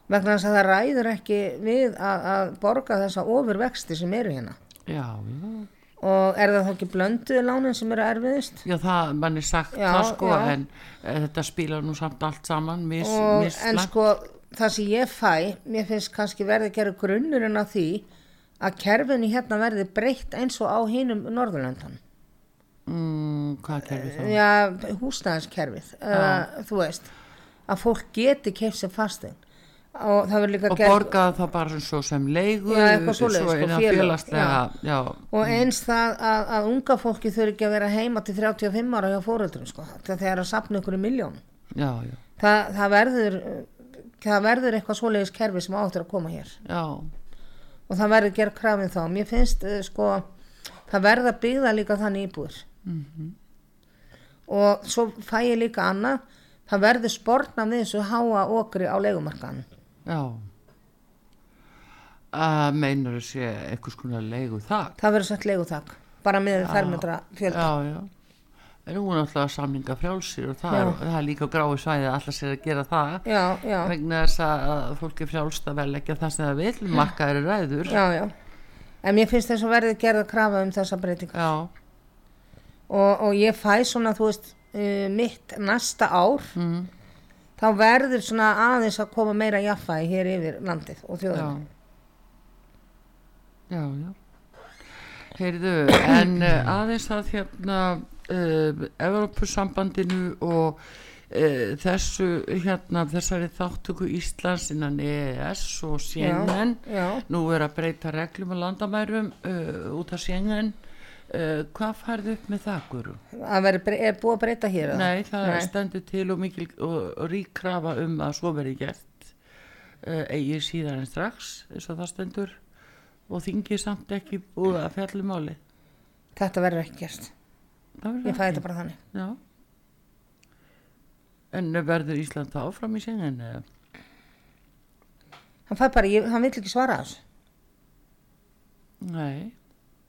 [SPEAKER 4] vegna þess að það ræður ekki við að, að borga þessa ofurvexti sem eru hérna.
[SPEAKER 2] Já, já.
[SPEAKER 4] og er það þá ekki blönduðu lánin sem eru erfiðist
[SPEAKER 2] Já, það, mann er sagt
[SPEAKER 4] Já,
[SPEAKER 2] það sko,
[SPEAKER 4] já.
[SPEAKER 2] en e, þetta spilar nú samt allt saman, mis,
[SPEAKER 4] og,
[SPEAKER 2] mis
[SPEAKER 4] en sko það sem ég fæ mér finnst kannski verði að gera grunnurinn af því að kerfinu hérna verði breytt eins og á hinum Norðurlöndan
[SPEAKER 2] mm, hvað kerfi það?
[SPEAKER 4] já, húsnæðiskerfið uh, þú veist að fólk geti keift sér fastegn og það verður líka
[SPEAKER 2] Og borgaði það bara svo sem leigu,
[SPEAKER 4] Já,
[SPEAKER 2] svo
[SPEAKER 4] sko,
[SPEAKER 2] innan
[SPEAKER 4] félag,
[SPEAKER 2] félagslega, já.
[SPEAKER 4] og eins það að, að unga fólki þurfi ekki að vera heima til 35 ára hjá fóreldrum sko, þegar það er að sapna ykkur í miljón
[SPEAKER 2] já, já,
[SPEAKER 4] það, það verður það verður eitthvað svoleiðis kerfi sem áttur að koma hér.
[SPEAKER 2] Já,
[SPEAKER 4] og það verður gera krafið þá mér finnst uh, sko það verða byggða líka þannig íbúður og svo fæ ég líka annað það verður sportna við þessu háa okri á leigumarkaðan
[SPEAKER 2] já. Að meinar sé eitthvað skona leigu það?
[SPEAKER 4] það verður sett leigutak bara með fermetra fjölda
[SPEAKER 2] Já, já. En nú er náttúrulega samninga frjálsir og það er, það er líka grái svæði að allar sér að gera það.
[SPEAKER 4] já, já,
[SPEAKER 2] Vegna þess að að fólk er frjálst að vel ekki það sem það vil, markaður er ræður.
[SPEAKER 4] já, já en mér finnst þess að verður gerða krafa um þessa breytinga
[SPEAKER 2] Já,
[SPEAKER 4] og, og ég fæ svona þú veist uh, mitt næsta ár
[SPEAKER 2] mm,
[SPEAKER 4] þá verður svona aðeins að koma meira jaffæði hér yfir landið og
[SPEAKER 2] já.
[SPEAKER 4] þjóðum
[SPEAKER 2] Já, já. Heyrðu, en uh, aðeins að hérna uh, Evrópusambandinu og uh, þessu hérna þessari þáttöku Íslands innan EES og Schengen
[SPEAKER 4] já,
[SPEAKER 2] nú er að breyta reglum og landamærum uh, út af Schengen uh, hvað færðu upp með það, Guru?
[SPEAKER 4] að verður, bre- er búið að breyta hér?
[SPEAKER 2] Nei, það
[SPEAKER 4] Nei.
[SPEAKER 2] stendur til og mikil og, og rík krafa um að svo verði gert uh, eigi síðan en strax eins og það stendur og þingi samt ekki búið að fjallum máli
[SPEAKER 4] þetta verður
[SPEAKER 2] Það verður
[SPEAKER 4] ég fæ
[SPEAKER 2] ekki.
[SPEAKER 4] þetta bara þannig.
[SPEAKER 2] Já. En verður Ísland þá áfram í sengen
[SPEAKER 4] hann fæ bara, ég, hann vill ekki svara þessu.
[SPEAKER 2] Nei.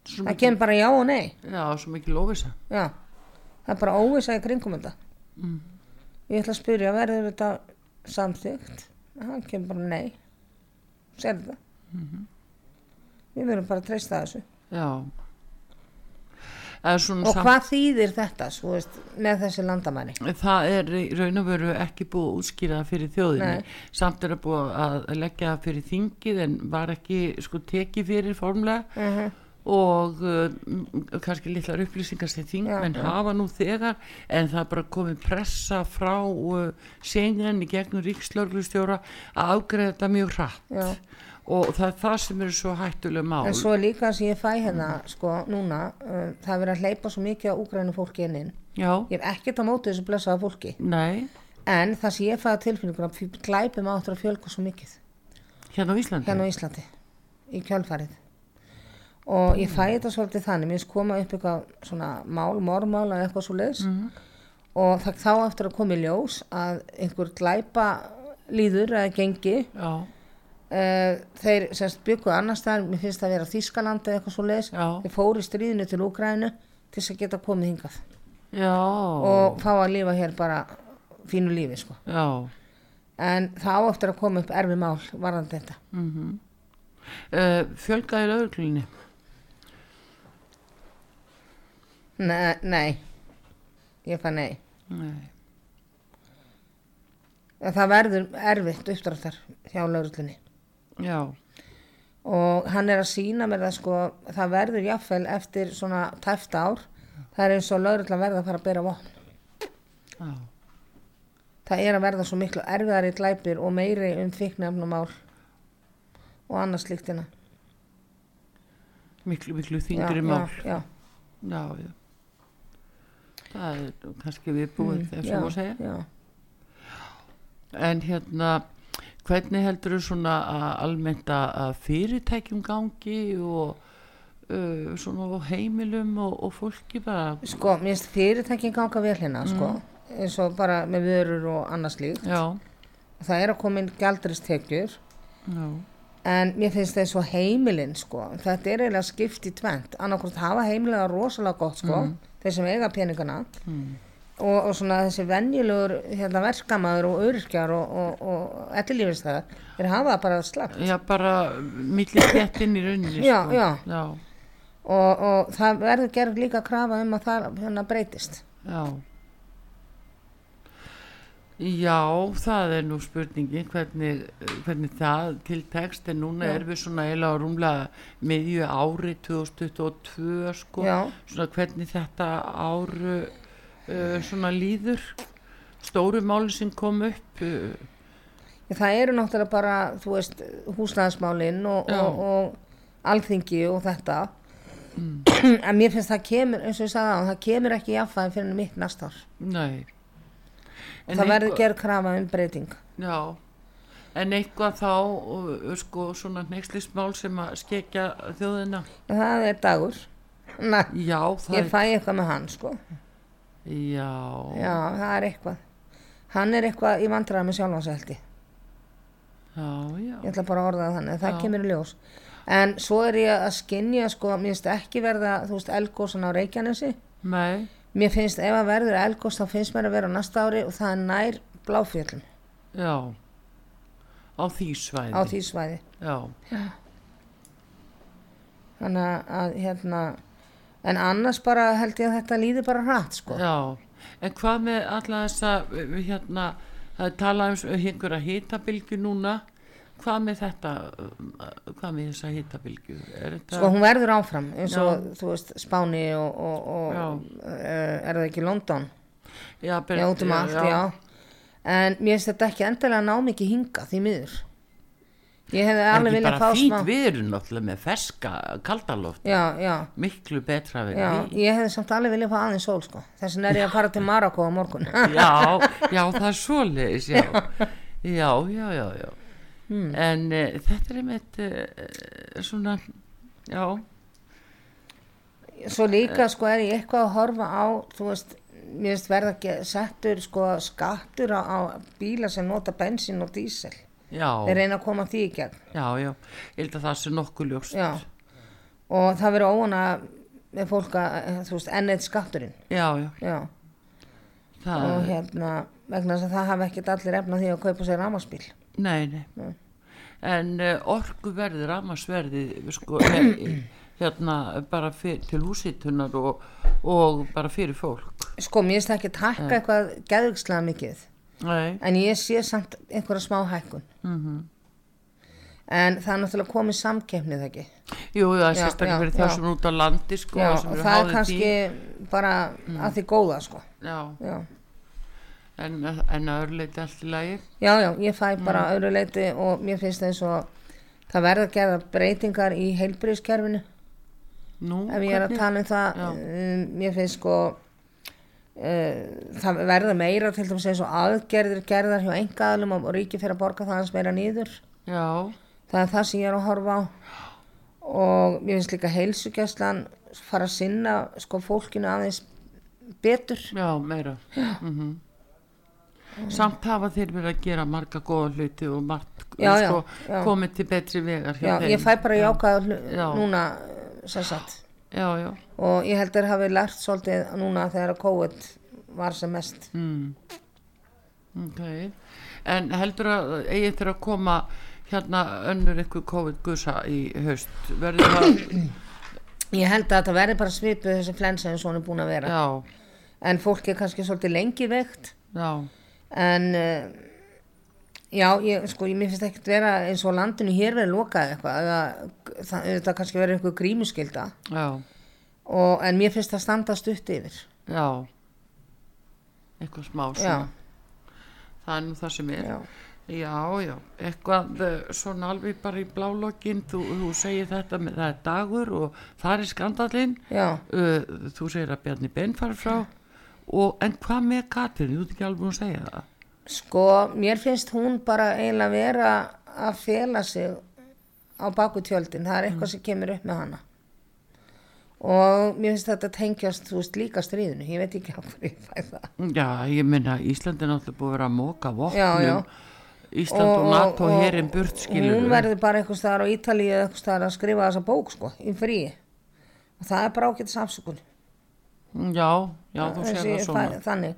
[SPEAKER 4] Það kemur bara já og nei.
[SPEAKER 2] Já, svo mikil óvisa
[SPEAKER 4] já, það er bara óvisa í kringum þetta.
[SPEAKER 2] Mm.
[SPEAKER 4] ég ætla að spyrja, verður þetta samþygt hann kemur bara nei. Sér þetta
[SPEAKER 2] Mhm.
[SPEAKER 4] við verðum bara að treysta þessu.
[SPEAKER 2] Já
[SPEAKER 4] Og
[SPEAKER 2] samt
[SPEAKER 4] hvað þýðir þetta veist, með þessi landamæri
[SPEAKER 2] Það er raun og veru ekki búið að útskýra það fyrir þjóðinni.
[SPEAKER 4] Nei.
[SPEAKER 2] Samt er það búið að leggja það fyrir þingið en var ekki sko tekið fyrir formlega
[SPEAKER 4] uh
[SPEAKER 2] og uh, kannski litlar upplýsingar sem þingmenn
[SPEAKER 4] já.
[SPEAKER 2] hafa nú þegar en það er bara komið pressa frá uh, sengen í gegnum ríkslörglustjóra að afgreða þetta mjög hratt
[SPEAKER 4] Já.
[SPEAKER 2] Og það er það sem eru svo hættuleg mál.
[SPEAKER 4] en svo líka sem ég fæ hérna sko núna, uh, það er verið að hleypa svo mikið á úgrænu fólki inn inn. Ég er ekkert á móti þessu blessaða fólki.
[SPEAKER 2] Nei,
[SPEAKER 4] en það sem ég fæ að tilfinningur að glæpum áttur að fjölga svo mikið.
[SPEAKER 2] Hérna á Íslandi.
[SPEAKER 4] hérna á Íslandi í kjölfarið. Og ég fæ þetta svolítið þannig mér koma upp eitthvað svona mál, mormál eða eitthvað svo leiðis og það þá eftir að koma í ljós að einhver glæpa líður eða gengi
[SPEAKER 2] Já,
[SPEAKER 4] þeir semst byggu annar staðar mér finnst það að vera Þískalandi eða eitthvað svo leiðis þeir fóru í stríðinu til Úgrænu til þess að geta komið hingað.
[SPEAKER 2] Já,
[SPEAKER 4] og fá að lifa hér bara fínu lífi sko.
[SPEAKER 2] Já.
[SPEAKER 4] en það á eftir að koma upp erfi mál varðandi þetta.
[SPEAKER 2] Mm uh, fjölgaði lögreglunni?
[SPEAKER 4] Nei, nei. ég fæ nei.
[SPEAKER 2] Nei.
[SPEAKER 4] Það verður erfitt uppdráttar hjá lauruglunni
[SPEAKER 2] Já,
[SPEAKER 4] og hann er að sína mér það sko það verður jafnvel eftir svona tæft ár það er eins og lauruglan verða að fara að bera vopn
[SPEAKER 2] já,
[SPEAKER 4] það er að verða svo miklu erfiðari glæpir og meiri um fíknefnumál og annars slíktina
[SPEAKER 2] miklu, miklu þingri mál.
[SPEAKER 4] já,
[SPEAKER 2] Já, já. Það er kannski viðbúið mm, svo að segja.
[SPEAKER 4] já.
[SPEAKER 2] En hérna, hvernig heldur þú svona að almennt að fyrirtækjum gangi og uh, svona á heimilum og, og fólki bara?
[SPEAKER 4] sko, mér finnst fyrirtækin ganga vel hérna sko, eins og bara með vörur og annars slíkt.
[SPEAKER 2] Já,
[SPEAKER 4] það er að koma inn gjaldristekjur
[SPEAKER 2] já,
[SPEAKER 4] en mér finnst það svo heimilinn sko, þetta er eiginlega skipt í tvent annarkvort hafa heimilega rosalega gott sko, þeir sem eiga peningana og, og svona þessi venjulegur hérna, verkamaður og örkjar og, og, og ettilífistæðar þeir hafa það bara slagt
[SPEAKER 2] Já, bara milli þéttin í rauninni
[SPEAKER 4] Já,
[SPEAKER 2] sko.
[SPEAKER 4] já.
[SPEAKER 2] já,
[SPEAKER 4] og, og það verður gerð líka krafa um að það hérna, breytist
[SPEAKER 2] já. Já, það er nú spurningin hvernig, hvernig það til text en núna
[SPEAKER 4] Já.
[SPEAKER 2] erum við svona eiginlega rúmlega miðju ári 2022 sko, svona hvernig þetta ár uh, svona líður stóru máli sem kom upp uh,
[SPEAKER 4] það eru náttúrulega bara þú veist húsnæðismálinn og, og, og alþingi og þetta. En mér finnst það kemur eins og ég sagði á það kemur ekki í affæðin fyrir mitt næsta ár.
[SPEAKER 2] Nei. En
[SPEAKER 4] það verður gerð krafa um breyting.
[SPEAKER 2] Já, en eitthvað þá uh, sko svona neykslismál sem að skekja þjóðina?
[SPEAKER 4] Það er dagur. Næ,
[SPEAKER 2] Já, það
[SPEAKER 4] ég fæ eitthvað með hann sko
[SPEAKER 2] Já,
[SPEAKER 4] já, það er eitthvað. Hann er eitthvað í vandræða með sjálfanseldi
[SPEAKER 2] já, já,
[SPEAKER 4] ég ætla bara að orða þannig, það
[SPEAKER 2] Já.
[SPEAKER 4] kemur í ljós. En svo er ég að skinja sko, mér finnst ekki verða, þú veist, elgósan á Reykjanesi.
[SPEAKER 2] Nei,
[SPEAKER 4] mér finnst ef að verður elgós þá finnst mér að vera á næsta ári og það er nær bláfjöllum.
[SPEAKER 2] Já. Á því svæði.
[SPEAKER 4] Á því svæði.
[SPEAKER 2] Já,
[SPEAKER 4] þannig að- að hérna en annars bara held ég að þetta líði bara hratt sko.
[SPEAKER 2] Já. En hvað með alla þessa hérna, það er talað um einhverja hitabilgju núna. Hvað með þetta uh, hvað með þessa hitabilgju Er þetta
[SPEAKER 4] sko hún verður áfram eins og
[SPEAKER 2] Já.
[SPEAKER 4] þú veist Spáni og, og, og
[SPEAKER 2] Já.
[SPEAKER 4] uh, er það ekki London?
[SPEAKER 2] Já, ber-
[SPEAKER 4] já út um allt, já. en mér finnst þetta ekki endilega ná mikið hinga því miður ég hefði
[SPEAKER 2] Það er
[SPEAKER 4] alveg
[SPEAKER 2] ekki
[SPEAKER 4] viljað
[SPEAKER 2] bara
[SPEAKER 4] fá smá
[SPEAKER 2] við erum náttúrulega með ferska kaldaloft
[SPEAKER 4] já, já,
[SPEAKER 2] miklu betra við
[SPEAKER 4] já, ég hefði samt alveg viljað fá aðeins sól sko. Þess vegna er ég að fara til [LAUGHS] Marokko á morgun.
[SPEAKER 2] Já, [LAUGHS] já, það er svoleiðis já, já, já, já, já.
[SPEAKER 4] Hmm.
[SPEAKER 2] en uh, þetta er einmitt uh, svona já,
[SPEAKER 4] svo líka sko er ég eitthvað að horfa á þú veist, mér finnst verða ekki settur sko skattur á, á bíla sem nota bensin og dísel þeir reyna að koma því í gegn.
[SPEAKER 2] Já, já, ég held að það sé nokkuð ljóst.
[SPEAKER 4] Já. og það verður með fólk að, eh, þú veist, enn eitt skatturinn.
[SPEAKER 2] Já, já,
[SPEAKER 4] já,
[SPEAKER 2] það
[SPEAKER 4] og hérna vegna þess að það hafa ekkert allir efna því að kaupa sér ramaspíl
[SPEAKER 2] nei, nei. En uh, orku verði ramasverði sko, eh, [CLEARS THROAT] hérna bara fyr, til húsitunar og, og bara fyrir fólk.
[SPEAKER 4] Sko, mér finnst það ekki takka eitthvað geðvikslega mikið
[SPEAKER 2] nei,
[SPEAKER 4] en ég sé samt einhverja smá hækkun.
[SPEAKER 2] Mhm.
[SPEAKER 4] En það er náttúrulega komið samkeppnið það ekki?
[SPEAKER 2] Jú, það er sérstaklega fyrir þá sem er út á landi sko,
[SPEAKER 4] já, og það er kannski
[SPEAKER 2] því.
[SPEAKER 4] bara að því góða sko.
[SPEAKER 2] Já,
[SPEAKER 4] já,
[SPEAKER 2] en, en að öðru leiti allt í lagi.
[SPEAKER 4] Já, já ég fæ bara öðru leiti og mér finnst eins og það verða að gera breytingar í heilbríðskerfinu
[SPEAKER 2] Nú,
[SPEAKER 4] ef ég er að tala um það um, mér finnst sko það verða meira til dæmis eins og aðgerðir gerðar hjá engaðalum og ríki fyrir að borga það hans meira nýður
[SPEAKER 2] Já,
[SPEAKER 4] það er það sem ég er að horfa á. Og mér finnst líka heilsugjastlan fara að sinna sko fólkinu aðeins betur.
[SPEAKER 2] Já, meira. Mm Samt hafa þeir verið að gera marga góða hluti og margt
[SPEAKER 4] Já, já,
[SPEAKER 2] sko,
[SPEAKER 4] já.
[SPEAKER 2] komið til betri vegar
[SPEAKER 4] já, ég fæ bara jákað
[SPEAKER 2] Já.
[SPEAKER 4] núna sem sagt
[SPEAKER 2] Já, já,
[SPEAKER 4] og ég held að hafi lært svolítið núna þegar COVID var sem mest.
[SPEAKER 2] Mm. ok. En heldur að eigi eftir að koma hérna önnur ykkur COVID-gusa í haust? Verður það [CLEARS THROAT]
[SPEAKER 4] ég held að þetta verði bara svipuð þessi flensa hann er búin að vera.
[SPEAKER 2] Já,
[SPEAKER 4] en fólk er kannski svolítið lengi veikt.
[SPEAKER 2] Já,
[SPEAKER 4] en uh, já, ég, sko, ég finnst ekkert vera eins og landinu hér verið lokað eitthvað það, það kannski verið eitthvað grímuskylda.
[SPEAKER 2] Já,
[SPEAKER 4] og, en mér finnst það standa stutt yfir.
[SPEAKER 2] Já. Eitthvað smá
[SPEAKER 4] já,
[SPEAKER 2] svona það er nú það sem er.
[SPEAKER 4] Já,
[SPEAKER 2] Já, já, eitthvað eh, svona alveg bara í blálokkin, þú, þú segir þetta með það er dagur og það er skandalinn,
[SPEAKER 4] já,
[SPEAKER 2] uh, þú segir að Bjarni Ben fara frá. Og en hvað með Katrin, þú ert ekki alveg að segja það?
[SPEAKER 4] Sko mér finnst hún bara eiginlega vera að fela sig á baku tjöldin, það er eitthvað sem kemur upp með hana. Og mér finnst þetta tengjast, þú veist, líka stríðinu. Ég veit ekki hverju ég fæ það.
[SPEAKER 2] Já, ég minna Íslandi er náttúrulega búið að vera að móka
[SPEAKER 4] já.
[SPEAKER 2] Ísland og, NATO herin burt skilur
[SPEAKER 4] hún verður bara einhvers staðar á Ítalíu eða einhvers staðar að skrifa þessa bók sko, í frí. Og það er bara ágætis afsökun.
[SPEAKER 2] Já, já, þú sér það svona.
[SPEAKER 4] þannig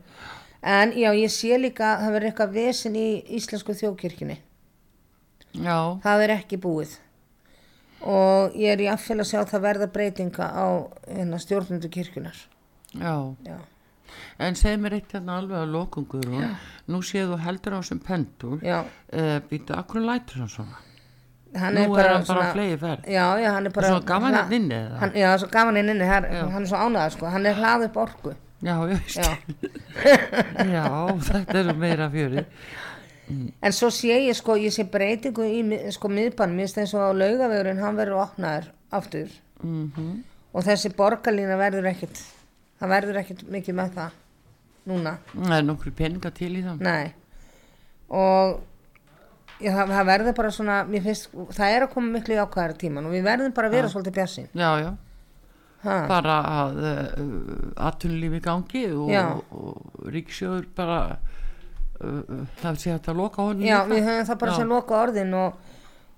[SPEAKER 4] en já, ég sé líka að það verður eitthvað vesin í íslensku þjóðkirkjunni.
[SPEAKER 2] Já,
[SPEAKER 4] það er ekki búið. Og ég er í affél að sjá að það verða breytinga á hérna, stjórnundu kirkjunar
[SPEAKER 2] já.
[SPEAKER 4] Já,
[SPEAKER 2] en segð mér eitt hérna alveg að lokungur nú séð þú heldur á sem pendur
[SPEAKER 4] já.
[SPEAKER 2] Uh, býtu, akkur lætur hann svona?
[SPEAKER 4] Hann
[SPEAKER 2] nú er hann bara flegi ferð
[SPEAKER 4] já, já, hann er bara
[SPEAKER 2] hérna
[SPEAKER 4] hann, já, svo gaman inn inni, hann, hann er svo ánæður sko, hann er hlað upp orku
[SPEAKER 2] já, já, veist.
[SPEAKER 4] já.
[SPEAKER 2] já, þetta er nú meira fjöri.
[SPEAKER 4] En svo sé ég sko, ég sé breytingu í sko miðbann, mér finnst eins og á laugavegurinn hann verður opnaður aftur.
[SPEAKER 2] Mm
[SPEAKER 4] og þessi borgarlína verður ekkit það verður ekkit mikið með það núna,
[SPEAKER 2] það er nokkru peninga til í það.
[SPEAKER 4] Nei. Og já, það, það verður bara svona finnst, það er að koma miklu í ákvæðara tíman og við verðum bara að vera svolítið bjassin
[SPEAKER 2] já, já,
[SPEAKER 4] ha,
[SPEAKER 2] bara að uh, atvinnulífi gangi og, og ríkisjóður bara uh, það sé hægt að loka honum
[SPEAKER 4] já, við höfum það bara sem loka orðin og,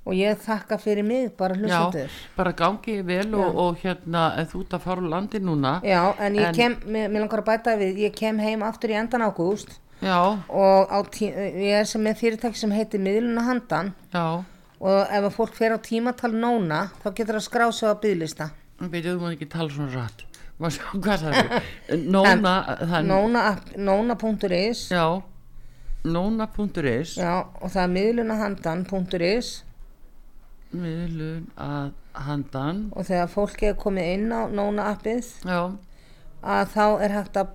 [SPEAKER 4] og ég þakka fyrir mig bara
[SPEAKER 2] Já,
[SPEAKER 4] hlustendur.
[SPEAKER 2] bara gangi vel og, og hérna en þú ert að fara úr landi núna.
[SPEAKER 4] Já, en ég
[SPEAKER 2] En-
[SPEAKER 4] kem, mér, langar að bæta við, ég kem heim aftur í endan ágúst.
[SPEAKER 2] Já,
[SPEAKER 4] og tí, ég er sem með fyrirtæki sem heitir miðluna handan.
[SPEAKER 2] Já.
[SPEAKER 4] Og ef að fólk fer á tímatal nóna þá getur það skrá sig á bygglista
[SPEAKER 2] veitum þú ekki tala svona rætt [LAUGHS]
[SPEAKER 4] nóna.is
[SPEAKER 2] já, nóna.is
[SPEAKER 4] Já, og það er miðlunahandan.is
[SPEAKER 2] miðlun að handan.
[SPEAKER 4] Og þegar fólki er komið inn á nóna appið
[SPEAKER 2] já,
[SPEAKER 4] að þá er hægt að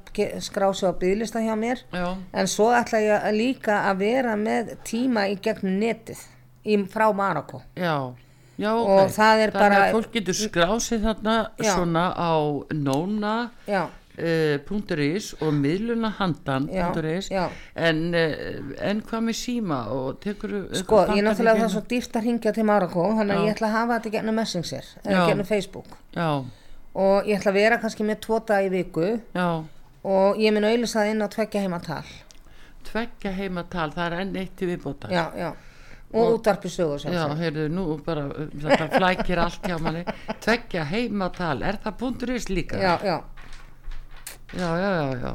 [SPEAKER 4] skrá sig á bygglista hjá mér.
[SPEAKER 2] Já,
[SPEAKER 4] en svo ætla ég líka að vera með tíma í gegnum netið í, frá Marokko.
[SPEAKER 2] Já já,
[SPEAKER 4] Og
[SPEAKER 2] ok.
[SPEAKER 4] það er
[SPEAKER 2] Þannig
[SPEAKER 4] bara-
[SPEAKER 2] fólk getur skrásið þarna
[SPEAKER 4] Já.
[SPEAKER 2] svona á nóna
[SPEAKER 4] Já,
[SPEAKER 2] Uh, og miðlunahandan.is en, uh, en hvað með síma og tekur
[SPEAKER 4] Sko, ég náttúrulega það er svo dýrt að ringja til Marokko þannig að ég ætla að hafa þetta gegnum Messenger eða
[SPEAKER 2] Já.
[SPEAKER 4] gegnum Facebook.
[SPEAKER 2] Já,
[SPEAKER 4] og ég ætla að vera kannski með tvo dag í viku. Og ég mun auðvitað inn á tveggja heima tal
[SPEAKER 2] tveggja heimatal það er enn eitt í viðbótar.
[SPEAKER 4] Já, já og útvarpi sögur sem
[SPEAKER 2] Já, heyrðu, nú bara uh, þetta flækir allt hjá manni tveggja heimatal, er það .is líka?
[SPEAKER 4] já, já
[SPEAKER 2] já, já, já, já.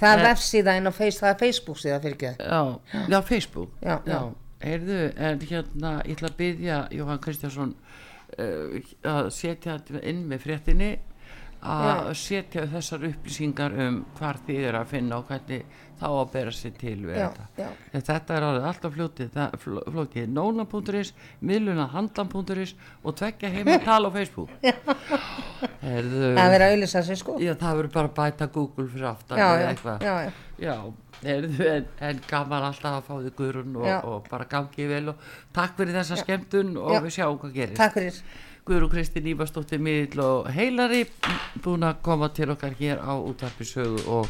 [SPEAKER 4] Það er
[SPEAKER 2] Eh.
[SPEAKER 4] vefsíða inn á face, það er Facebook síða fyrir ekki
[SPEAKER 2] Já, já, Facebook
[SPEAKER 4] Já, já.
[SPEAKER 2] heyrðu, en hérna ég ætla að byggja Jóhann Kristjánsson uh, að setja inn með fréttinni að setja þessar upplýsingar um hvar þið er að finna og hvernig þá að bera sér til við
[SPEAKER 4] Já,
[SPEAKER 2] þetta.
[SPEAKER 4] já.
[SPEAKER 2] Þetta er orðið alltaf fljótið það- fl- flókið. Nóna.is, miðlunahandan.is og tveggja heima tala á Facebook. [LAUGHS] Heyrðu,
[SPEAKER 4] Það er að auðvitað sig sko.
[SPEAKER 2] Já, það verður bara að bæta Google fyrir aftan eða eitthvað. heyrðu, en, en gaman alltaf að fá þig Guðrún og, og bara gangi vel og takk fyrir þessa skemmtun og við sjáum hvað gerist.
[SPEAKER 4] Takk fyrir.
[SPEAKER 2] Guðrún Kristín Ívarsdóttir miðl og heilari búin að koma til okkar hér á útvarpisögu og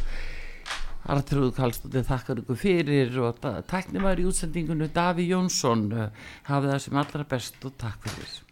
[SPEAKER 2] Artrúð Kallstóttir þakkar ykkur fyrir og tæknum að í útsendingunum Daví Jónsson eh, hafið það sem allra best og takk fyrir.